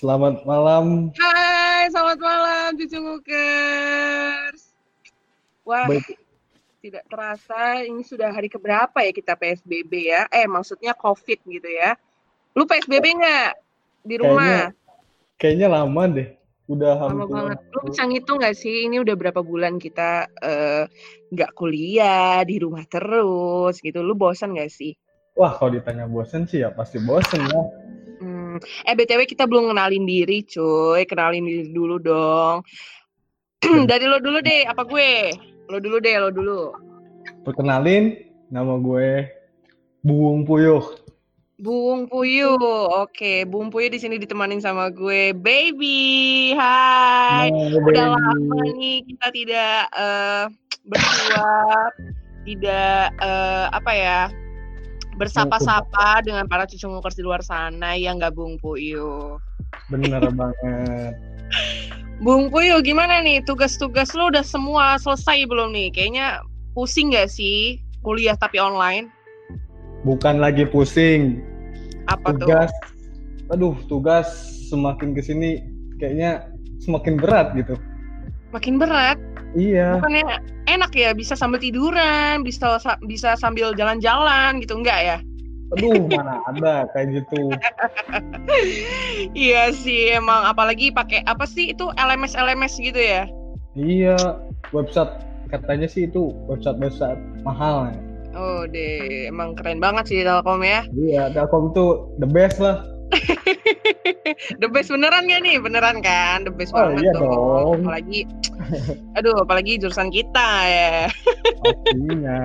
Selamat malam. Hai, selamat malam cucu ngukers. Wah, Baik. tidak terasa ini sudah hari keberapa ya kita PSBB ya? Eh, maksudnya COVID gitu ya. Lu PSBB nggak di rumah? Kayaknya lama deh. Udah Lama hampir. banget. Lu bisa ngitung nggak sih ini udah berapa bulan kita eh, nggak kuliah di rumah terus gitu? Lu bosan nggak sih? Wah, kalau ditanya bosen sih ya pasti bosen ya. Hmm. Eh BTW kita belum kenalin diri cuy, kenalin diri dulu dong. Dari lo dulu deh, apa gue? Lo dulu deh, lo dulu. Perkenalin, nama gue Buung Puyuh. Bung Puyuh, oke. Bung Puyuh di sini ditemanin sama gue, baby. Hai. Nah, Udah lama nih kita tidak eh, berdua, tidak eh, apa ya, bersapa-sapa dengan para cucu ngukers di luar sana yang gak Bung Puyuh. Bener banget. Bung Puyuh, gimana nih tugas-tugas lo udah semua selesai belum nih? Kayaknya pusing gak sih kuliah tapi online? Bukan lagi pusing. Apa tuh? Tugas, aduh tugas semakin ke sini kayaknya semakin berat gitu. Makin berat. Iya. Bukannya enak ya bisa sambil tiduran, bisa bisa sambil jalan-jalan gitu enggak ya? Aduh, mana ada kayak gitu. iya sih emang apalagi pakai apa sih itu LMS LMS gitu ya? Iya, website katanya sih itu website-website mahal. ya. Oh deh, emang keren banget sih Telkom ya. Iya, Telkom tuh the best lah. The best beneran gak nih? Beneran kan? The best Oh, banget iya dong. Apalagi aduh, apalagi jurusan kita ya. Pastinya.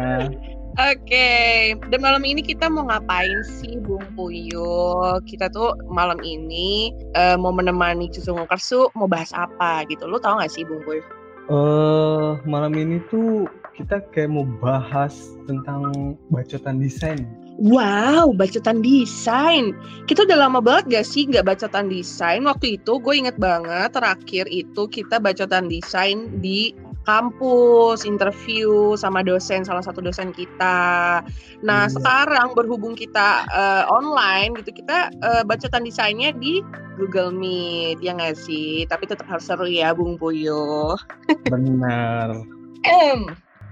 Oke, dan malam ini kita mau ngapain sih Bung Puyuh? Kita tuh malam ini eh, mau menemani Cucu Ngokersu mau bahas apa gitu. Lu tau gak sih Bung Puyuh? Eh, malam ini tuh kita kayak mau bahas tentang bacotan desain. Wow, bacotan desain. Kita udah lama banget gak sih nggak bacotan desain? Waktu itu gue inget banget terakhir itu kita bacotan desain di kampus, interview sama dosen, salah satu dosen kita. Nah, Hmm. sekarang berhubung kita eh, online gitu, kita eh, bacotan desainnya di Google Meet, ya nggak sih? Tapi tetap harus seru ya, Bung Puyuh. Benar.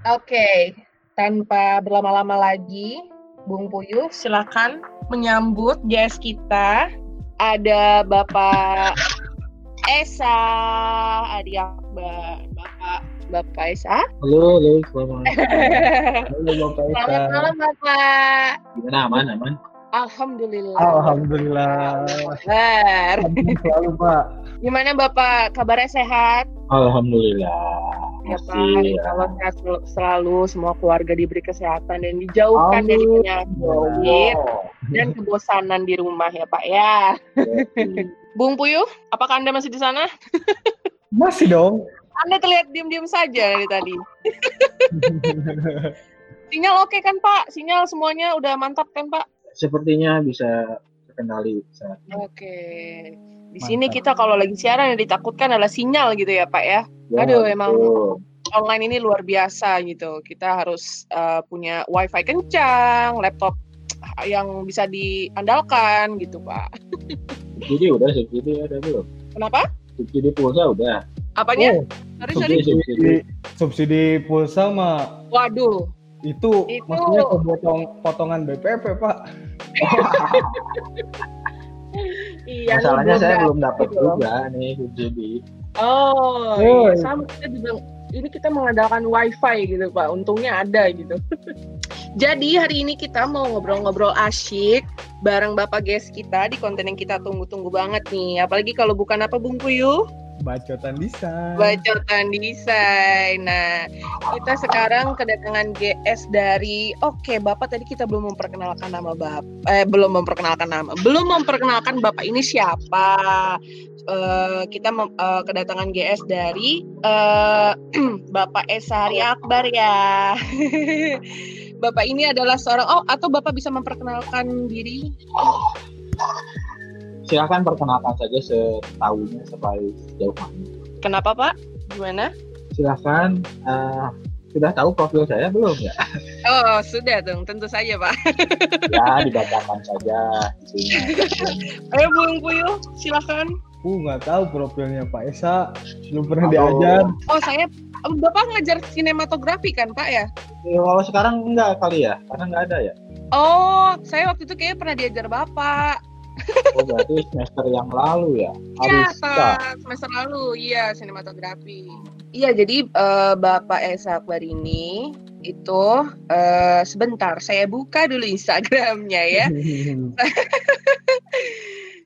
Oke, tanpa berlama-lama lagi, Bung Puyuh silakan menyambut guest kita. Ada Bapak Esa Adi Akbar, Bapak Bapak Esa. Halo, halo, selamat. Halo Bapak Eka. Selamat malam Bapak. Gimana aman, aman? Alhamdulillah. Alhamdulillah. Kabar. Selalu Pak. Gimana Bapak? Kabarnya sehat? Alhamdulillah. Ya Pak, insya Allah sehat sel- selalu semua keluarga diberi kesehatan dan dijauhkan dari penyakit dan kebosanan di rumah ya Pak ya. Bung Puyuh, apakah Anda masih di sana? Masih dong. Anda terlihat diam-diam saja dari tadi. Sinyal oke kan Pak? Sinyal semuanya udah mantap kan Pak? Sepertinya bisa terkendali saat ini. Oke. Di sini Mantap. kita kalau lagi siaran yang ditakutkan adalah sinyal gitu ya Pak ya. Ya, Aduh, emang betul. online ini luar biasa gitu. Kita harus uh, punya wifi kencang, laptop yang bisa diandalkan gitu Pak. Subsidi udah, subsidi ada belum? Kenapa? Subsidi pulsa udah. Apanya? Oh, Sorry, sorry. Subsidi, subsidi. subsidi, subsidi pulsa mah Waduh. itu, Itu- maksudnya kepotong potongan BPP Pak. Iya. Masalahnya saya belum dapat gitu. juga nih subsidi. Oh, Oh, iya. sama kita juga ini kita mengandalkan wifi gitu Pak. Untungnya ada gitu. Jadi hari ini kita mau ngobrol-ngobrol asyik bareng Bapak guest kita di konten yang kita tunggu-tunggu banget nih. Apalagi kalau bukan apa Bung Puyuh? Bacotan desain. Bacotan desain. Nah, kita sekarang kedatangan GS dari Oke, Bapak tadi kita belum memperkenalkan nama Bapak. Eh, belum memperkenalkan nama. Belum memperkenalkan Bapak ini siapa. Eh, kita mem- eh, kedatangan GS dari eh, Bapak Esari Akbar ya. Bapak ini adalah seorang oh atau Bapak bisa memperkenalkan diri? Silakan perkenalkan saja setahunya sampai sejauh mana. Kenapa Pak? Gimana? Silakan. eh, sudah tahu profil saya belum ya? Oh, sudah dong, tentu saja Pak. ya dibacakan saja. Ayo Bung Puyuh, silakan. aku nggak tahu profilnya Pak Esa belum pernah Halo. diajar Oh saya Bapak ngajar sinematografi kan Pak ya? Ya, kalau sekarang enggak kali ya, karena enggak ada ya. Oh saya waktu itu kayaknya pernah diajar Bapak. Oh berarti semester yang lalu ya. Iya semester lalu iya sinematografi. Iya jadi eh, Bapak Esa Akbar ini itu eh, sebentar saya buka dulu Instagramnya ya.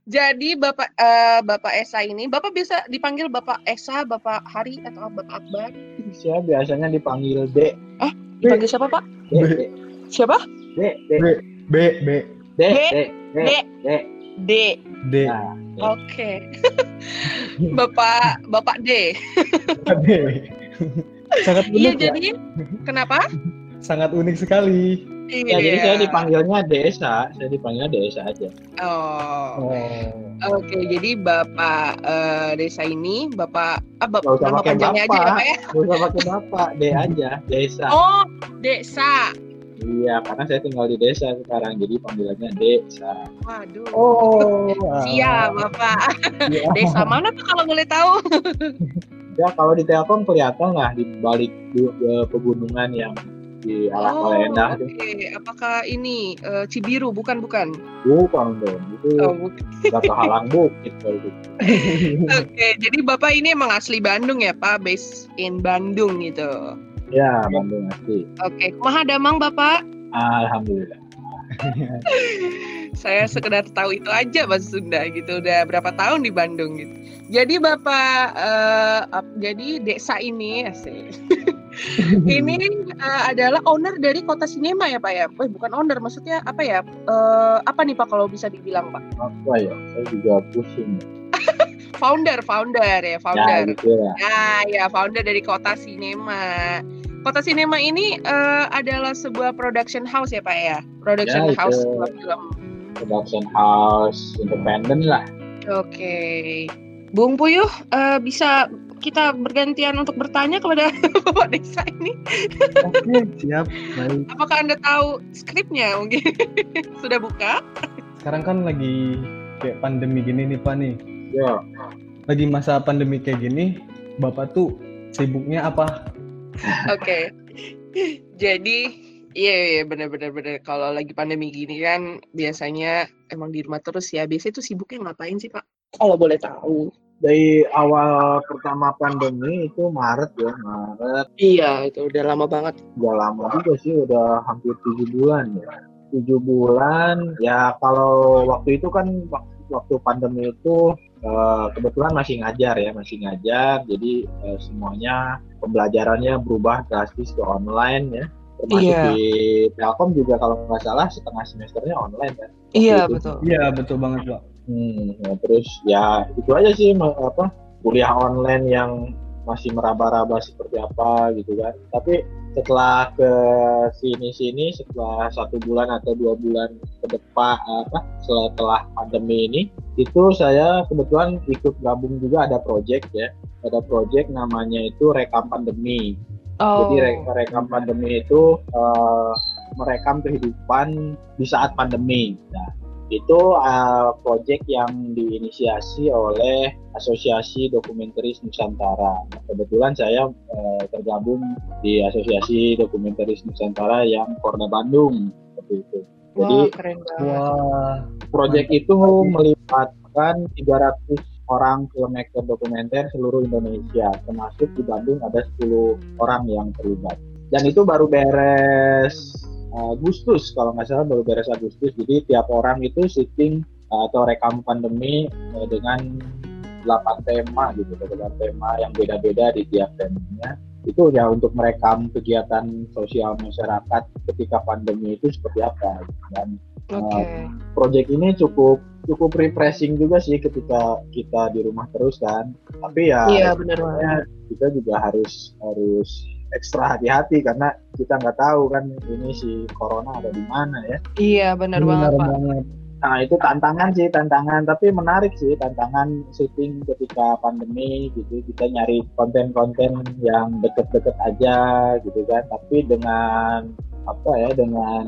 Jadi Bapak eh, Bapak Esa ini, Bapak bisa dipanggil Bapak Esa, Bapak Hari atau Bapak Akbar? Saya biasanya dipanggil D. Dipanggil siapa Pak? D, D, Siapa? D, D, B B D, D, D, D, D. D. D. D Nah, Oke. Bapak Bapak D. D sangat Iya unik ya jadi kenapa? sangat unik sekali ya, jadi Iya. saya dipanggilnya Desa, saya dipanggilnya Desa aja. Oh. oh Oke, jadi Bapak eh, Desa ini Bapak ah, Bapak nama panjangnya aja Bapak. ya Pak ya? Gak usah pakai bapak, D aja, Desa. Oh, Desa. Iya, karena saya tinggal di desa sekarang, jadi panggilannya Desa. Waduh. oh Siap, Bapak. Iya. Desa mana Pak kalau boleh tahu? Ya kalau di Telkom kelihatan lah di balik eh, pegunungan yang di arah Oh, oke. itu Apakah ini eh, Cibiru? Bukan, bukan. bukan dong, itu Oh, bukan. kehalang bukit kalau gitu. Oke, jadi Bapak ini emang asli Bandung ya, Pak? Based in Bandung gitu. Ya, Bandung asli. Oke, kumaha damang Bapak? Alhamdulillah. Saya sekedar tahu itu aja bahasa Sunda gitu. Udah berapa tahun di Bandung gitu. Jadi Bapak eh, ap- jadi desa ini asik. ini eh, adalah owner dari Kota Sinema ya, Pak ya? Eh, bukan owner, maksudnya apa ya? Eh, apa nih Pak kalau bisa dibilang, Pak? Apa ya? Saya juga pusing. Founder, founder ya, Ya, founder. gitu ya. Nah, ya founder dari Kota Sinema. Kota Sinema ini eh, adalah sebuah production house ya, Pak ya? Production Ya, itu. house film-film. Production house independen lah. Oke. Bung Puyuh, eh, bisa kita bergantian untuk bertanya kepada Bapak Desa ini. oke siap baik Apakah Anda tahu skripnya mungkin? Sudah buka? sekarang kan lagi kayak pandemi gini nih Pak nih Ya, lagi masa pandemi kayak gini Bapak tuh sibuknya apa Oke. Jadi iya iya benar-benar benar kalau lagi pandemi gini kan biasanya emang di rumah terus ya. Biasanya tuh sibuknya ngapain sih, Pak? Kalau boleh tahu. dari awal pertama pandemi itu Maret ya, Maret Iya, itu udah lama banget. udah lama juga sih, udah hampir tujuh bulan ya. Tujuh bulan, ya kalau waktu itu kan wak- waktu pandemi itu eh, kebetulan masih ngajar ya, masih ngajar, jadi eh, semuanya pembelajarannya berubah drastis ke online ya. Termasuk Iya. di Telkom juga kalau nggak salah setengah semesternya online kan. Iya, itu. betul. iya betul banget Pak Hmm, ya, terus ya itu aja sih apa kuliah online yang masih meraba-raba seperti apa gitu kan. Tapi setelah ke sini-sini setelah satu bulan atau dua bulan ke depan apa setelah pandemi ini itu saya kebetulan ikut gabung juga ada project ya ada project namanya itu rekam pandemi Oh. jadi re- rekam pandemi itu eh, merekam kehidupan di saat pandemi. Nah, itu eh, proyek yang diinisiasi oleh Asosiasi Dokumentaris Nusantara. Nah, kebetulan saya eh, tergabung di Asosiasi Dokumentaris Nusantara yang Korda Bandung seperti itu. Jadi Wah, keren banget. wah proyek itu melibatkan 300 orang filmmaker dokumenter seluruh Indonesia, termasuk di Bandung ada 10 orang yang terlibat. Dan itu baru beres Agustus, kalau nggak salah baru beres Agustus. Jadi tiap orang itu syuting uh, atau rekam pandemi uh, dengan 8 tema gitu, dengan tema yang beda-beda di tiap temanya. Itu ya untuk merekam kegiatan sosial masyarakat ketika pandemi itu seperti apa. Dan Oke. project ini cukup cukup refreshing juga sih ketika kita di rumah terus kan. Tapi ya Iya, benar banget. resikonya kita juga harus harus ekstra hati-hati karena kita nggak tahu kan ini si corona ada di mana ya. Iya, benar banget, Pak. banget Nah itu tantangan sih tantangan tapi menarik sih tantangan syuting ketika pandemi gitu kita nyari konten-konten yang deket-deket aja gitu kan tapi dengan apa ya dengan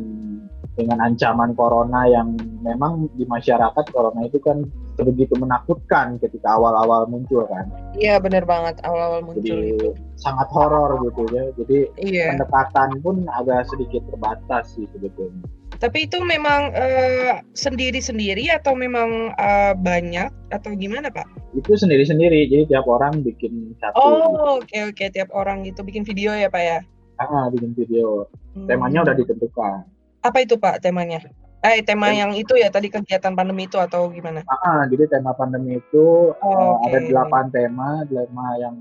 dengan ancaman corona yang memang di masyarakat corona itu kan sebegitu menakutkan ketika awal-awal muncul kan. Iya benar banget awal-awal muncul Jadi itu. sangat horor gitu ya. Jadi Iya. pendekatan pun agak sedikit terbatas sih sebetulnya. Tapi itu memang eh, sendiri-sendiri atau memang eh, banyak atau gimana Pak? Itu sendiri-sendiri. Jadi tiap orang bikin satu. Oh oke oke tiap orang gitu bikin video ya Pak ya. Ah, bikin video. Hmm. Temanya udah ditentukan. Apa itu Pak temanya? Eh tema Tem- yang itu ya tadi kegiatan pandemi itu atau gimana? Ah, jadi tema pandemi itu Oh, eh, oke. ada delapan tema, tema yang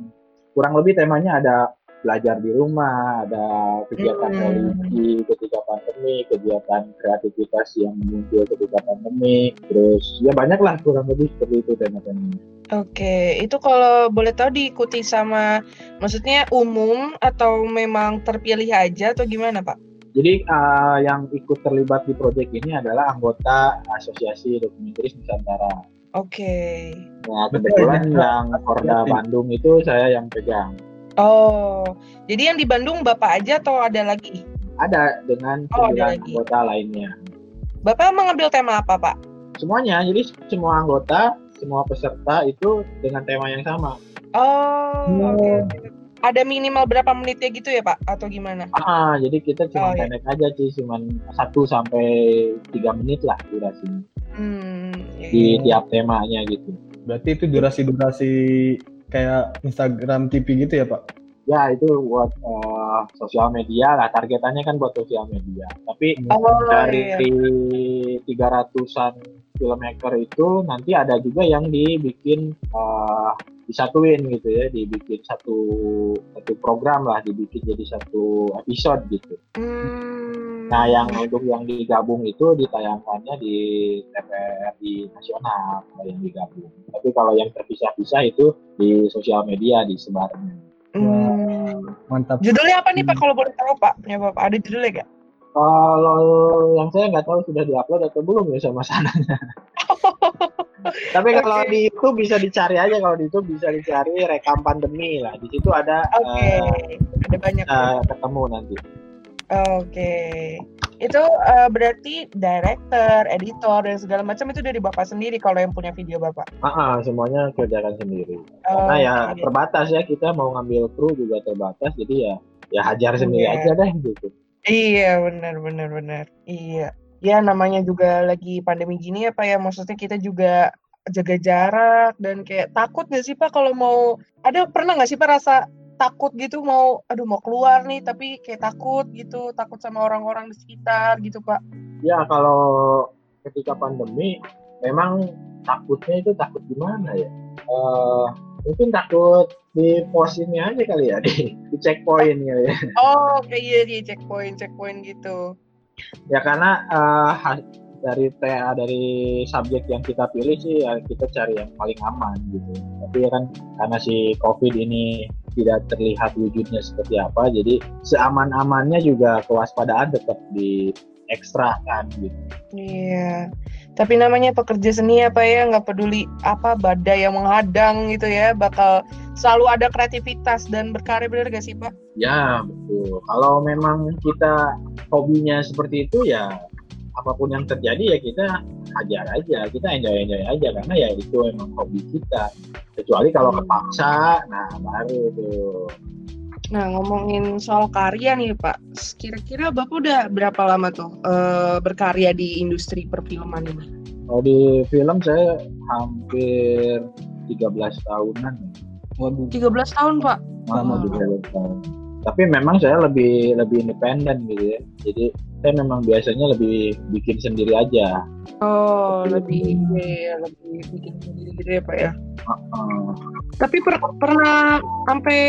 kurang lebih temanya ada belajar di rumah, ada kegiatan Hmm. religi ketika pandemi, kegiatan kreativitas yang muncul ketika pandemi, terus ya banyak lah kurang lebih seperti itu tema-temanya. Oke, itu kalau boleh tahu diikuti sama, maksudnya umum atau memang terpilih aja atau gimana Pak? Jadi eh, yang ikut terlibat di proyek ini adalah anggota Asosiasi Dokumentaris Nusantara. Oke. Nah, Betul, kebetulan ya. yang Korda. Bandung itu saya yang pegang. Oh, jadi yang di Bandung Bapak aja atau ada lagi? Ada dengan Oh, ada lagi. anggota lainnya. Bapak mengambil tema apa Pak? Semuanya, jadi semua anggota, semua peserta itu dengan tema yang sama. Oh, Hmm. oke. oke. Ada minimal berapa menitnya gitu ya Pak? Atau gimana? Ah, jadi kita cuma Oh, iya. pendek aja sih, cuma 1 sampai 3 menit lah durasinya Hmm, iya, di iya. tiap temanya gitu. Berarti itu durasi-durasi kayak Instagram TV gitu ya Pak? Ya itu buat eh, sosial media lah, targetannya kan buat sosial media. Tapi Oh, dari iya. 300-an filmmaker itu nanti ada juga yang dibikin eh, disatuin gitu ya, dibikin satu satu program lah, dibikin jadi satu episode gitu. Hmm. Nah, yang untuk yang digabung itu ditayangkannya di TVRI nasional kalau yang digabung. Tapi kalau yang terpisah-pisah itu di sosial media disebarnya. Hmm. Mantap. Judulnya apa nih Pak kalau boleh tahu Pak? Punya Bapak ada judulnya gak? Kalau yang saya nggak tahu sudah diupload atau belum ya sama sananya. Tapi kalau Oke. di YouTube bisa dicari aja kalau di YouTube bisa dicari rekam pandemi lah. Di situ ada Oke, eh, ada banyak. ya? eh, ketemu nanti. Oke, itu eh, berarti director, editor dan segala macam itu dari bapak sendiri kalau yang punya video bapak. Ah, semuanya kerjakan sendiri. Oh, Karena ya oke. terbatas ya kita mau ngambil kru juga terbatas. Jadi ya ya hajar sendiri Iya. aja deh gitu. Iya benar benar benar. Iya. Ya namanya juga lagi pandemi gini ya pak ya. Maksudnya kita juga jaga jarak dan kayak takut gak sih pak kalau mau ada pernah nggak sih pak rasa takut gitu mau aduh mau keluar nih tapi kayak takut gitu takut sama orang-orang di sekitar gitu pak. Ya kalau ketika pandemi memang takutnya itu takut gimana ya? Eh mungkin takut di pos ini aja kali ya di, di checkpoint kali ya. Oh kayak iya di checkpoint checkpoint gitu. Ya karena ha- dari TA dari subjek yang kita pilih sih ya kita cari yang paling aman gitu. Tapi ya kan karena si COVID ini tidak terlihat wujudnya seperti apa, jadi seaman-amannya juga kewaspadaan tetap di ekstrakan gitu. Iya. Tapi namanya pekerja seni apa ya nggak peduli apa badai yang menghadang gitu ya bakal selalu ada kreativitas dan berkarya bener gak sih pak? Ya betul. Kalau memang kita hobinya seperti itu ya apa pun yang terjadi ya kita hajar aja, kita enjoy enjoy aja karena ya itu emang hobi kita. Kecuali kalau kepaksa, nah baru tuh. Nah ngomongin soal karya nih pak, kira-kira bapak udah berapa lama tuh eh, berkarya di industri perfilman ini? Kalau di film saya hampir 13 tahunan. ya. Waduh. 13 tahun pak. Lama Hmm. juga tahun. Tapi memang saya lebih lebih independen gitu ya. Jadi saya memang biasanya lebih bikin sendiri aja. Oh lebih ya, lebih bikin sendiri gitu ya pak ya. Heeh. Tapi per- pernah sampai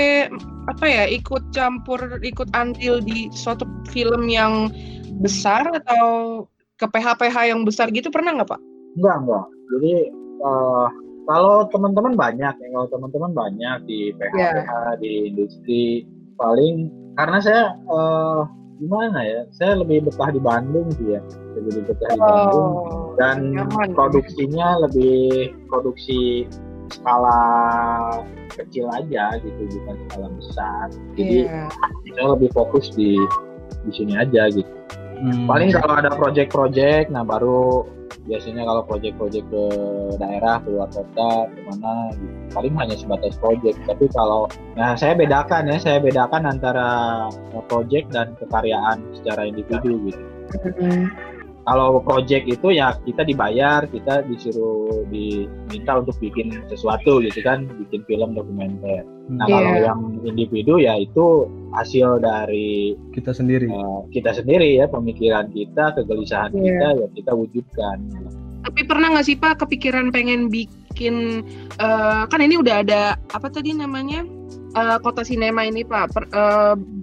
apa ya ikut campur ikut andil di suatu film yang besar atau ke PH-PH yang besar gitu pernah nggak pak? Enggak, enggak. Jadi eh, kalau teman-teman banyak, ya, kalau teman-teman banyak di PH, Ya. PH, di industri, paling karena saya eh, gimana ya, saya lebih betah di Bandung sih ya, lebih betah di Bandung dan Oh, nyaman. produksinya lebih produksi skala kecil aja gitu, bukan skala besar. Jadi Iya. saya lebih fokus di di sini aja gitu. Hmm. Paling kalau ada project-project, nah baru biasanya kalau project-project ke daerah, ke luar kota, ke mana, gitu. paling hanya sebatas project. Tapi kalau, nah saya bedakan ya, saya bedakan antara project dan kekaryaan secara individu gitu. Kalau project itu ya kita dibayar, kita disuruh diminta untuk bikin sesuatu gitu kan, bikin film dokumenter. Nah Iya. kalau yang individu ya itu hasil dari kita sendiri. eh, kita sendiri ya, pemikiran kita, kegelisahan Iya. kita ya kita wujudkan. Tapi pernah nggak sih Pak kepikiran pengen bikin eh, kan ini udah ada apa tadi namanya eh, kota sinema ini Pak Per- eh, ke-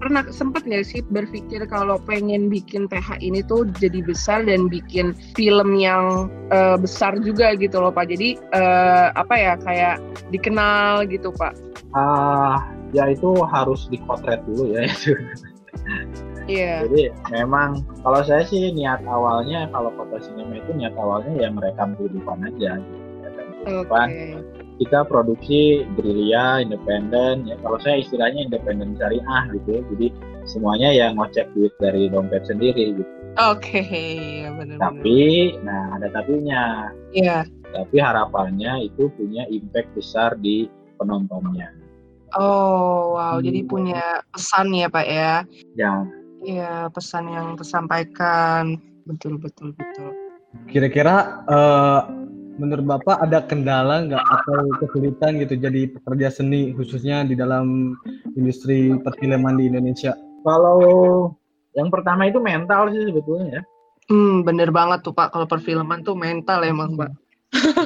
pernah sempat nggak sih berpikir kalau pengen bikin PH ini tuh jadi besar dan bikin film yang eh, besar juga gitu loh Pak. Jadi eh, apa ya kayak dikenal gitu Pak. Ah, ya itu harus dikotret dulu ya. Iya. Jadi memang kalau saya sih niat awalnya kalau kota sinema itu niat awalnya ya merekam kehidupan aja. gitu. Merekam Oke. kehidupan. Kita produksi gerilya, independen. Ya kalau saya istilahnya independen syariah gitu. ya. Jadi semuanya yang ngocek duit dari dompet sendiri gitu. Oke, ya benar-benar. Tapi, nah ada tapinya. Iya. Tapi harapannya itu punya impact besar di penontonnya. Oh, wow. Hmm. Jadi punya pesan ya, Pak ya. Ya, Iya, pesan yang tersampaikan. Betul, betul, betul. Kira-kira eh, menurut Bapak ada kendala nggak atau kesulitan gitu jadi pekerja seni khususnya di dalam industri perfilman di Indonesia? kalau yang pertama itu mental sih sebetulnya ya. Hmm, bener banget tuh, Pak. Kalau perfilman tuh mental emang, Pak.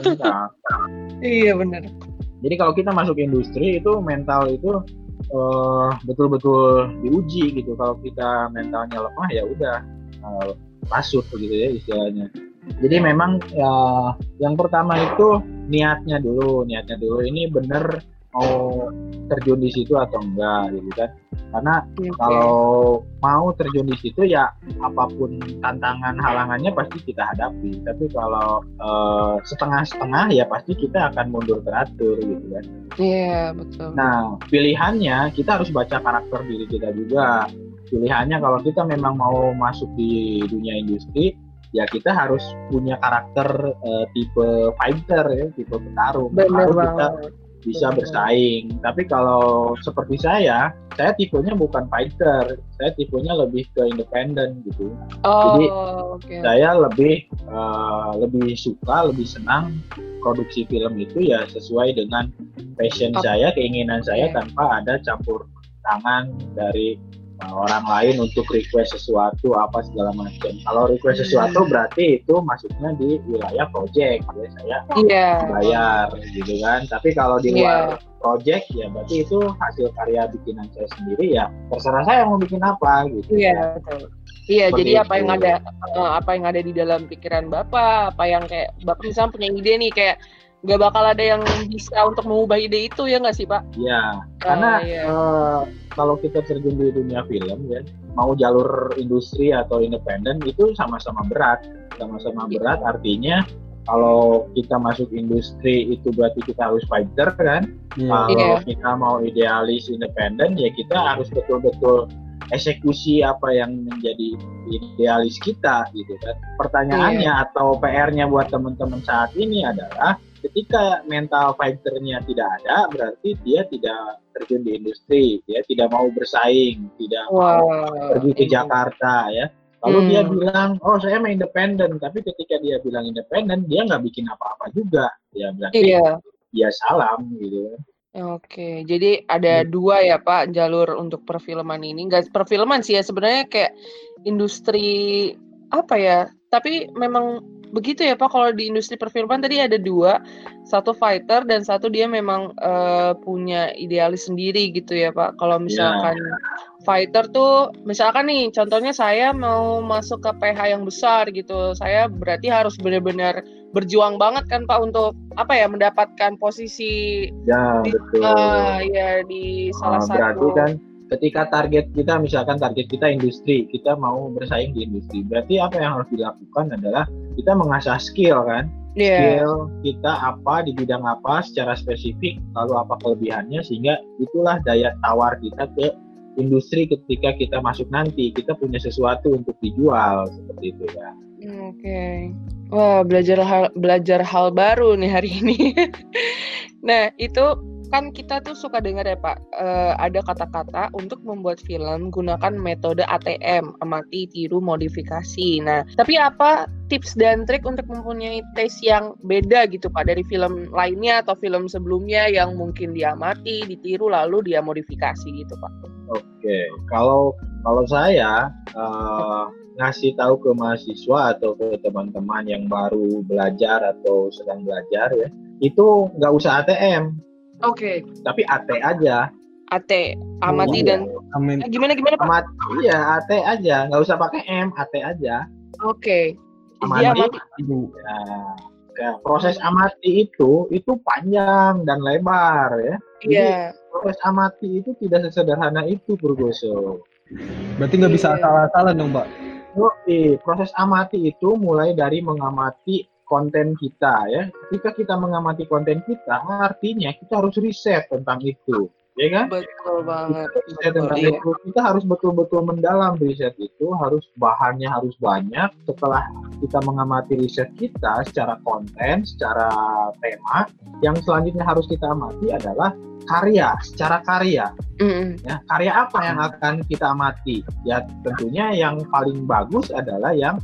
Mental. Iya, bener. Jadi kalau kita masuk industri itu mental itu eh, betul-betul diuji gitu. Kalau kita mentalnya lemah ya udah eh, pasut begitu ya istilahnya. Jadi memang ya yang pertama itu niatnya dulu, niatnya dulu ini bener mau terjun di situ atau enggak gitu kan. Karena Oke. kalau mau terjun di situ ya apa pun tantangan halangannya pasti kita hadapi tapi kalau eh, setengah-setengah ya pasti kita akan mundur teratur gitu kan Iya, betul. nah pilihannya kita harus baca karakter diri kita juga pilihannya kalau kita memang mau masuk di dunia industri ya kita harus punya karakter eh, tipe fighter ya tipe petarung bener Baru kita bisa Bener. bersaing. Tapi kalau seperti saya, saya tipenya bukan fighter, saya tipenya lebih ke independen gitu. Oh, Jadi, oke. Saya lebih eh, lebih suka, lebih senang produksi film itu ya sesuai dengan passion Oke. saya, keinginan saya Oke. tanpa ada campur tangan dari orang lain untuk request sesuatu apa segala macam. Kalau request Hmm. sesuatu berarti itu masuknya di wilayah project ya saya Iya. bayar gitu kan tapi kalau di luar project ya berarti itu hasil karya bikinan saya sendiri ya terserah saya mau bikin apa gitu Iya, betul. Iya, Seperti jadi apa itu. yang ada eh, apa yang ada di dalam pikiran Bapak, apa yang kayak Bapak misalnya punya ide nih kayak nggak bakal ada yang bisa untuk mengubah ide itu ya nggak sih, Pak? ya karena Ah, iya. eh, kalau kita terjun di dunia film ya mau jalur industri atau independen itu sama-sama berat sama-sama Iya. berat artinya kalau kita masuk industri itu berarti kita harus fighter kan Iya. kalau Iya. kita mau idealis independen ya kita harus betul-betul eksekusi apa yang menjadi idealis kita gitu kan. Pertanyaannya Iya. atau PR-nya buat teman-teman saat ini adalah ketika mental fighter-nya tidak ada berarti dia tidak terjun di industri, dia tidak mau bersaing, tidak mau Wah. pergi ke. Jakarta ya. Lalu Hmm. dia bilang, oh saya mau independen, tapi ketika dia bilang independen, dia nggak bikin apa-apa juga. Ya berarti Iya. dia salam gitu. Oke, jadi ada dua ya Pak jalur untuk perfilman ini. Nggak perfilman sih ya sebenarnya kayak industri apa ya? Tapi memang begitu ya Pak kalau di industri perfilman tadi ada dua, satu fighter dan satu dia memang eh, punya idealis sendiri gitu ya Pak. Kalau misalkan fighter tuh misalkan nih contohnya saya mau masuk ke PH yang besar gitu. Saya berarti harus benar-benar berjuang banget kan Pak untuk apa ya mendapatkan posisi Ya di, betul. ah, ya di salah Ah, berarti satu kan ketika target kita misalkan target kita industri, kita mau bersaing di industri. Berarti apa yang harus dilakukan adalah kita mengasah skill kan. Iya. Skill kita apa di bidang apa secara spesifik, lalu apa kelebihannya sehingga itulah daya tawar kita ke industri ketika kita masuk nanti kita punya sesuatu untuk dijual seperti itu ya. Oke. Wah, belajar hal belajar hal baru nih hari ini. nah, itu kan kita tuh suka dengar ya Pak, uh, ada kata-kata untuk membuat film gunakan metode ATM, amati, tiru, modifikasi. Nah, tapi apa tips dan trik untuk mempunyai taste yang beda gitu Pak dari film lainnya atau film sebelumnya yang mungkin diamati, ditiru lalu dia modifikasi gitu Pak? Oke, kalau kalau saya uh, ngasih tahu ke mahasiswa atau ke teman-teman yang baru belajar atau sedang belajar ya, itu nggak usah ATM, Oke. Okay. Tapi AT aja. AT, amati oh, dan Amin. Eh, gimana gimana Pak? Amat, iya, AT aja, nggak usah pakai M, AT aja. Oke. Okay. Amati. Dia amati. Ya, ya, proses amati itu itu panjang dan lebar ya. Iya. Yeah. Proses amati itu tidak sesederhana itu, Purgoso. Berarti nggak bisa yeah. asal-asalan dong, Pak? Oh, proses amati itu mulai dari mengamati konten kita ya. Ketika kita mengamati konten kita, artinya kita harus riset tentang itu, ya kan? Betul banget. Kita riset tentang iya. kita harus betul-betul mendalam riset itu, harus bahannya harus banyak. Setelah kita mengamati riset kita secara konten, secara tema, yang selanjutnya harus kita amati adalah karya, secara karya. Mm. Ya, karya apa yang akan kita amati? Ya tentunya yang paling bagus adalah yang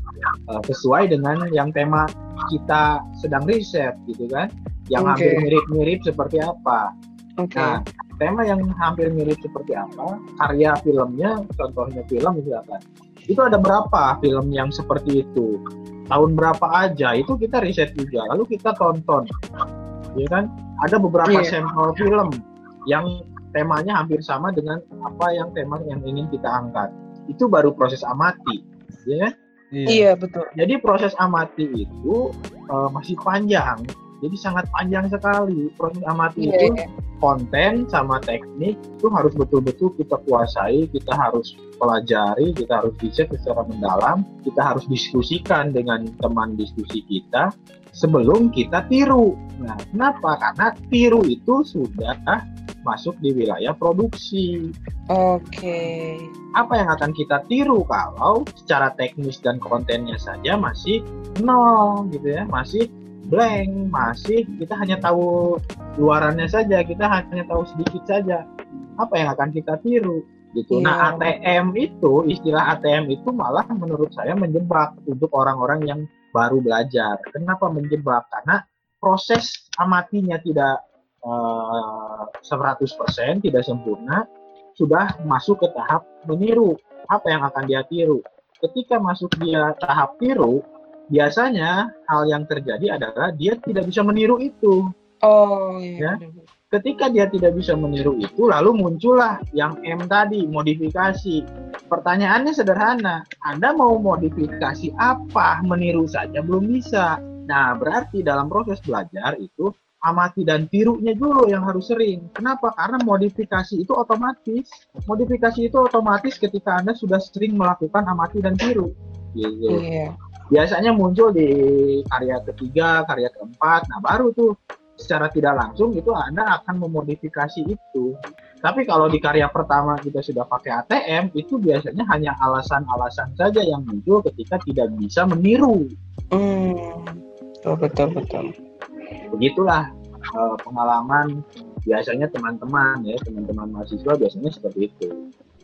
uh, sesuai dengan yang tema kita sedang riset gitu kan. Yang okay. hampir mirip-mirip seperti apa. Okay. Nah, tema yang hampir mirip seperti apa? Karya filmnya, contohnya film misalkan. Itu ada berapa film yang seperti itu? Tahun berapa aja? Itu kita riset juga. Lalu kita tonton. Ya kan? Ada beberapa yeah. sampel film yang temanya hampir sama dengan apa yang tema yang ingin kita angkat. Itu baru proses amati, ya. Iya, iya betul. Jadi proses amati itu uh, masih panjang. Jadi sangat panjang sekali proses amati yeah, itu yeah. konten sama teknik itu harus betul-betul kita kuasai, kita harus pelajari, kita harus riset secara mendalam, kita harus diskusikan dengan teman diskusi kita sebelum kita tiru. Nah, kenapa? Karena tiru itu sudah masuk di wilayah produksi. Oke. Okay. Apa yang akan kita tiru kalau secara teknis dan kontennya saja masih nol gitu ya, masih blank, masih kita hanya tahu luarannya saja, kita hanya tahu sedikit saja. Apa yang akan kita tiru? gitu. Yeah. Nah, ATM itu, istilah ATM itu malah menurut saya menjebak untuk orang-orang yang baru belajar. Kenapa menjebak? Karena proses amatinya tidak 100% tidak sempurna, sudah masuk ke tahap meniru. Apa yang akan dia tiru? Ketika masuk dia tahap tiru, biasanya hal yang terjadi adalah dia tidak bisa meniru itu. Oh iya. Ya? Ketika dia tidak bisa meniru itu, lalu muncullah yang M tadi, modifikasi. Pertanyaannya sederhana, Anda mau modifikasi apa? Meniru saja belum bisa. Nah, berarti dalam proses belajar itu amati dan tirunya dulu yang harus sering. Kenapa? Karena modifikasi itu otomatis. Modifikasi itu otomatis ketika Anda sudah sering melakukan amati dan tiru. Gitu. Iya. Biasanya muncul di karya ketiga, karya keempat. Nah, baru tuh secara tidak langsung itu Anda akan memodifikasi itu. Tapi kalau di karya pertama kita sudah pakai ATM, itu biasanya hanya alasan-alasan saja yang muncul ketika tidak bisa meniru. Hmm, betul betul betul begitulah uh, pengalaman biasanya teman-teman ya teman-teman mahasiswa biasanya seperti itu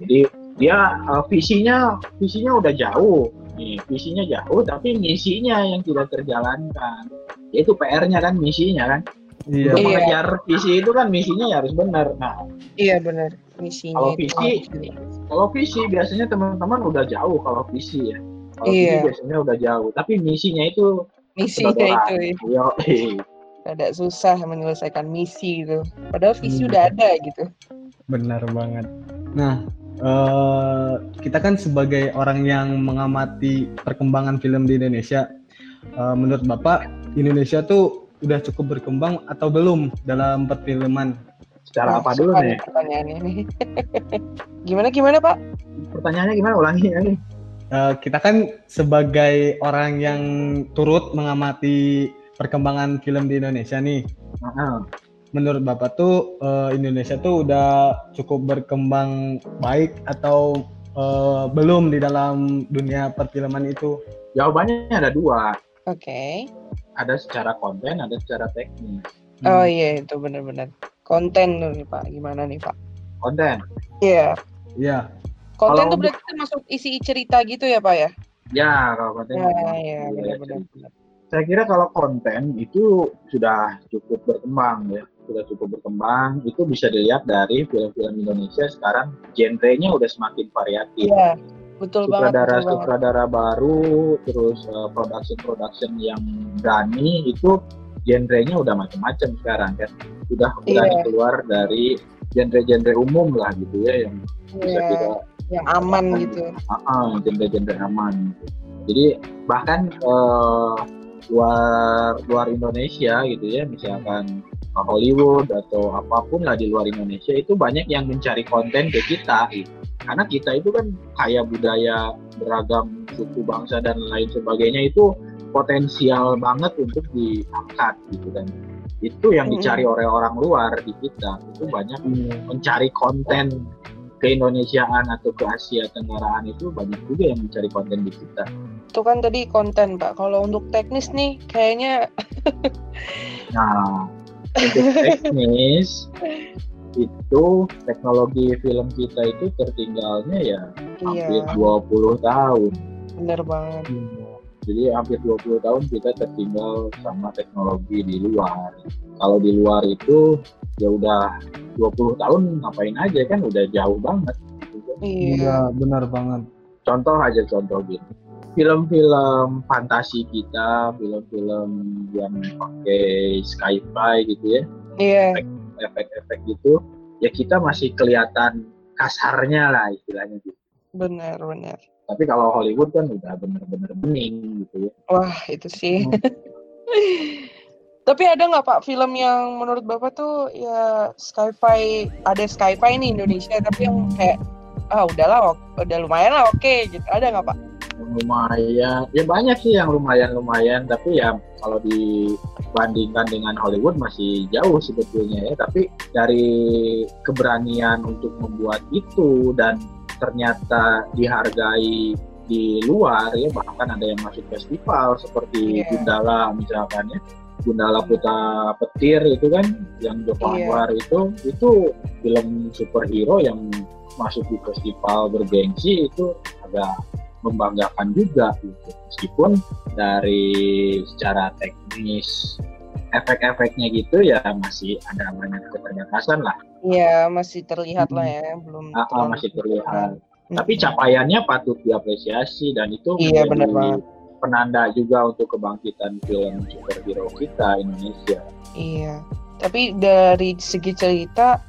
jadi dia uh, visinya visinya udah jauh nih visinya jauh tapi misinya yang tidak terjalankan yaitu PR-nya kan misinya kan Iya. Untuk mengejar visi itu kan misinya ya harus benar. Nah, iya benar misinya. Kalau visi, kalau visi biasanya teman-teman udah jauh kalau visi ya. Kalau iya. visi biasanya udah jauh, tapi misinya itu misinya itu. Ya. ada susah menyelesaikan misi gitu. Padahal visi hmm. udah ada gitu. Benar banget. Nah, uh, kita kan sebagai orang yang mengamati perkembangan film di Indonesia, uh, menurut Bapak Indonesia tuh udah cukup berkembang atau belum dalam perfilman? Secara apa dulu nih? Pertanyaannya nih. gimana gimana Pak? Pertanyaannya gimana? Ulangi ya nih. Uh, kita kan sebagai orang yang turut mengamati perkembangan film di Indonesia nih. Menurut Bapak tuh uh, Indonesia tuh udah cukup berkembang baik atau uh, belum di dalam dunia perfilman itu? Jawabannya ada dua. Oke. Okay. Ada secara konten, ada secara teknis. Oh hmm. iya itu benar-benar. Konten nih Pak, gimana nih Pak? Konten. Iya. Yeah. Iya. Yeah. Konten Kalau tuh berarti termasuk isi cerita gitu ya Pak ya? Ya, kalau konten. Ya, ya, benar-benar. Saya kira kalau konten itu sudah cukup berkembang ya, sudah cukup berkembang. Itu bisa dilihat dari film-film Indonesia sekarang genrenya udah semakin variatif. Iya, betul sutradara, banget. Sutradara baru, terus uh, production-production yang berani itu genrenya udah macam-macam sekarang kan. Sudah berani yeah. keluar dari genre-genre umum lah gitu ya yang yeah. bisa kita yang aman gitu. Uh, genre-genre aman. Gitu. Jadi bahkan uh, luar luar Indonesia gitu ya, misalkan Hollywood atau apa pun lah di luar Indonesia itu banyak yang mencari konten ke kita gitu. Karena kita itu kan kaya budaya beragam suku bangsa dan lain sebagainya itu potensial banget untuk diangkat gitu dan itu yang dicari oleh orang luar di kita itu banyak mencari konten keindonesiaan atau ke Asia Tenggaraan itu banyak juga yang mencari konten di kita. Itu kan tadi konten Pak. Kalau untuk teknis nih kayaknya Nah, untuk teknis itu teknologi film kita itu tertinggalnya ya iya. hampir 20 tahun. Bener banget. Hmm. Jadi hampir 20 tahun kita tertinggal sama teknologi di luar. Kalau di luar itu ya udah 20 tahun ngapain aja kan udah jauh banget. Iya, iya benar banget. Contoh aja contoh gitu. Film-film fantasi kita, film-film yang pakai sci-fi gitu ya. Iya. Efek-efek gitu, ya kita masih kelihatan kasarnya lah istilahnya gitu. Benar, benar. Tapi kalau Hollywood kan udah bener-bener bening gitu ya. Wah, itu sih. Hmm. Tapi ada nggak Pak film yang menurut Bapak tuh ya sci-fi ada sci-fi nih Indonesia tapi yang kayak ah udahlah udah lumayan lah oke okay, gitu ada nggak Pak? Lumayan, ya banyak sih yang lumayan-lumayan tapi ya kalau dibandingkan dengan Hollywood masih jauh sebetulnya ya tapi dari keberanian untuk membuat itu dan ternyata dihargai di luar ya bahkan ada yang masuk festival seperti yeah. Gundala misalkan ya Gundala Putra Petir itu kan yang Joko yeah. Anwar itu itu film superhero yang masuk di festival bergengsi itu agak membanggakan juga gitu meskipun dari secara teknis efek-efeknya gitu ya masih ada banyak keterbatasan lah. Iya masih terlihat hmm. lah ya belum. Ah, masih terlihat. Hmm. Tapi capaiannya patut diapresiasi dan itu iya, benar banget penanda juga untuk kebangkitan film superhero kita Indonesia. Iya. Tapi dari segi cerita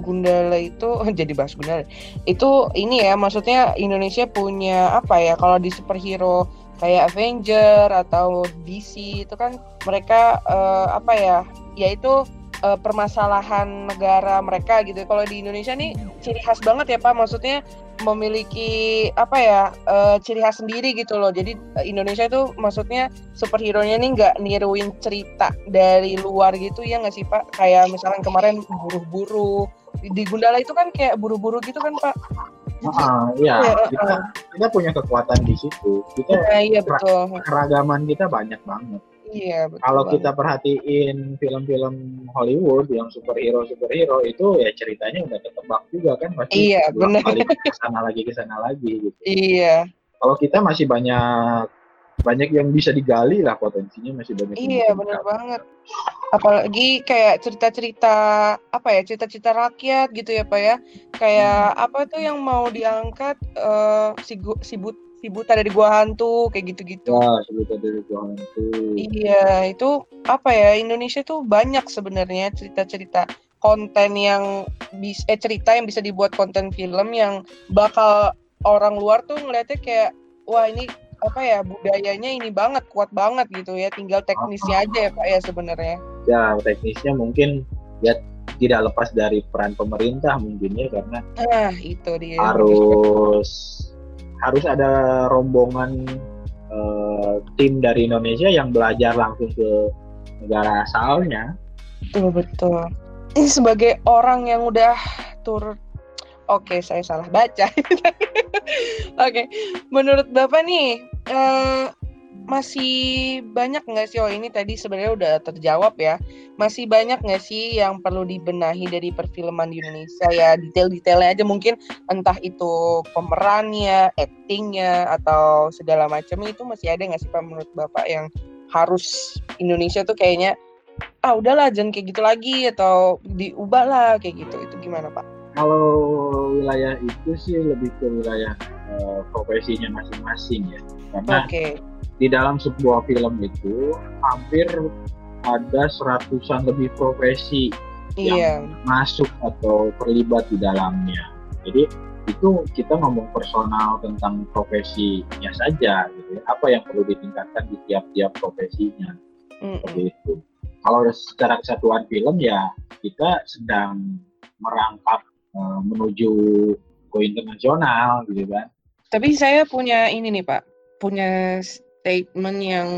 Gundala itu jadi bahas Gundala. Itu ini ya maksudnya Indonesia punya apa ya kalau di superhero kayak Avenger atau DC itu kan mereka uh, apa ya yaitu uh, permasalahan negara mereka gitu. Kalau di Indonesia nih ciri khas banget ya Pak, maksudnya memiliki apa ya uh, ciri khas sendiri gitu loh. Jadi Indonesia itu maksudnya superhero-nya nih nggak niruin cerita dari luar gitu ya nggak sih Pak? Kayak misalnya kemarin buru-buru di Gundala itu kan kayak buru-buru gitu kan Pak? Ah, iya, ya, kita, uh, kita punya kekuatan di situ. Kita ya, iya, betul. keragaman kita banyak banget. Iya, betul. Kalau kita perhatiin film-film Hollywood yang superhero superhero itu ya ceritanya udah ketebak juga kan pasti iya, benar. kali ke sana lagi ke sana lagi gitu. Iya. Kalau kita masih banyak banyak yang bisa digali lah potensinya masih banyak. Iya, benar banget. Apalagi kayak cerita-cerita apa ya, cerita-cerita rakyat gitu ya, Pak ya. Kayak hmm. apa tuh yang mau diangkat uh, si si but si buta dari gua hantu kayak gitu-gitu. Ya, si buta dari gua hantu. Iya, itu apa ya? Indonesia tuh banyak sebenarnya cerita-cerita konten yang bisa eh cerita yang bisa dibuat konten film yang bakal orang luar tuh ngeliatnya kayak wah ini apa ya budayanya ini banget kuat banget gitu ya tinggal teknisnya aja ya pak ya sebenarnya ya teknisnya mungkin ya tidak lepas dari peran pemerintah mungkin ya karena ah itu dia harus harus ada rombongan uh, tim dari Indonesia yang belajar langsung ke negara asalnya. Betul betul. ini sebagai orang yang udah turut Oke, saya salah baca. Oke, menurut Bapak nih, eh, masih banyak nggak sih, oh ini tadi sebenarnya udah terjawab ya, masih banyak nggak sih yang perlu dibenahi dari perfilman di Indonesia ya, detail-detailnya aja mungkin, entah itu pemerannya, actingnya, atau segala macam itu masih ada nggak sih Pak menurut Bapak yang harus Indonesia tuh kayaknya, ah udahlah jangan kayak gitu lagi, atau diubah lah kayak gitu, itu gimana Pak? Kalau wilayah itu sih lebih ke wilayah uh, profesinya masing-masing ya. Karena okay. di dalam sebuah film itu hampir ada seratusan lebih profesi iya. yang masuk atau terlibat di dalamnya. Jadi itu kita ngomong personal tentang profesinya saja gitu ya. Apa yang perlu ditingkatkan di tiap-tiap profesinya. Mm -mm. itu. Kalau secara kesatuan film ya kita sedang merangkap uh, menuju go internasional gitu kan. Tapi saya punya ini nih Pak, punya statement yang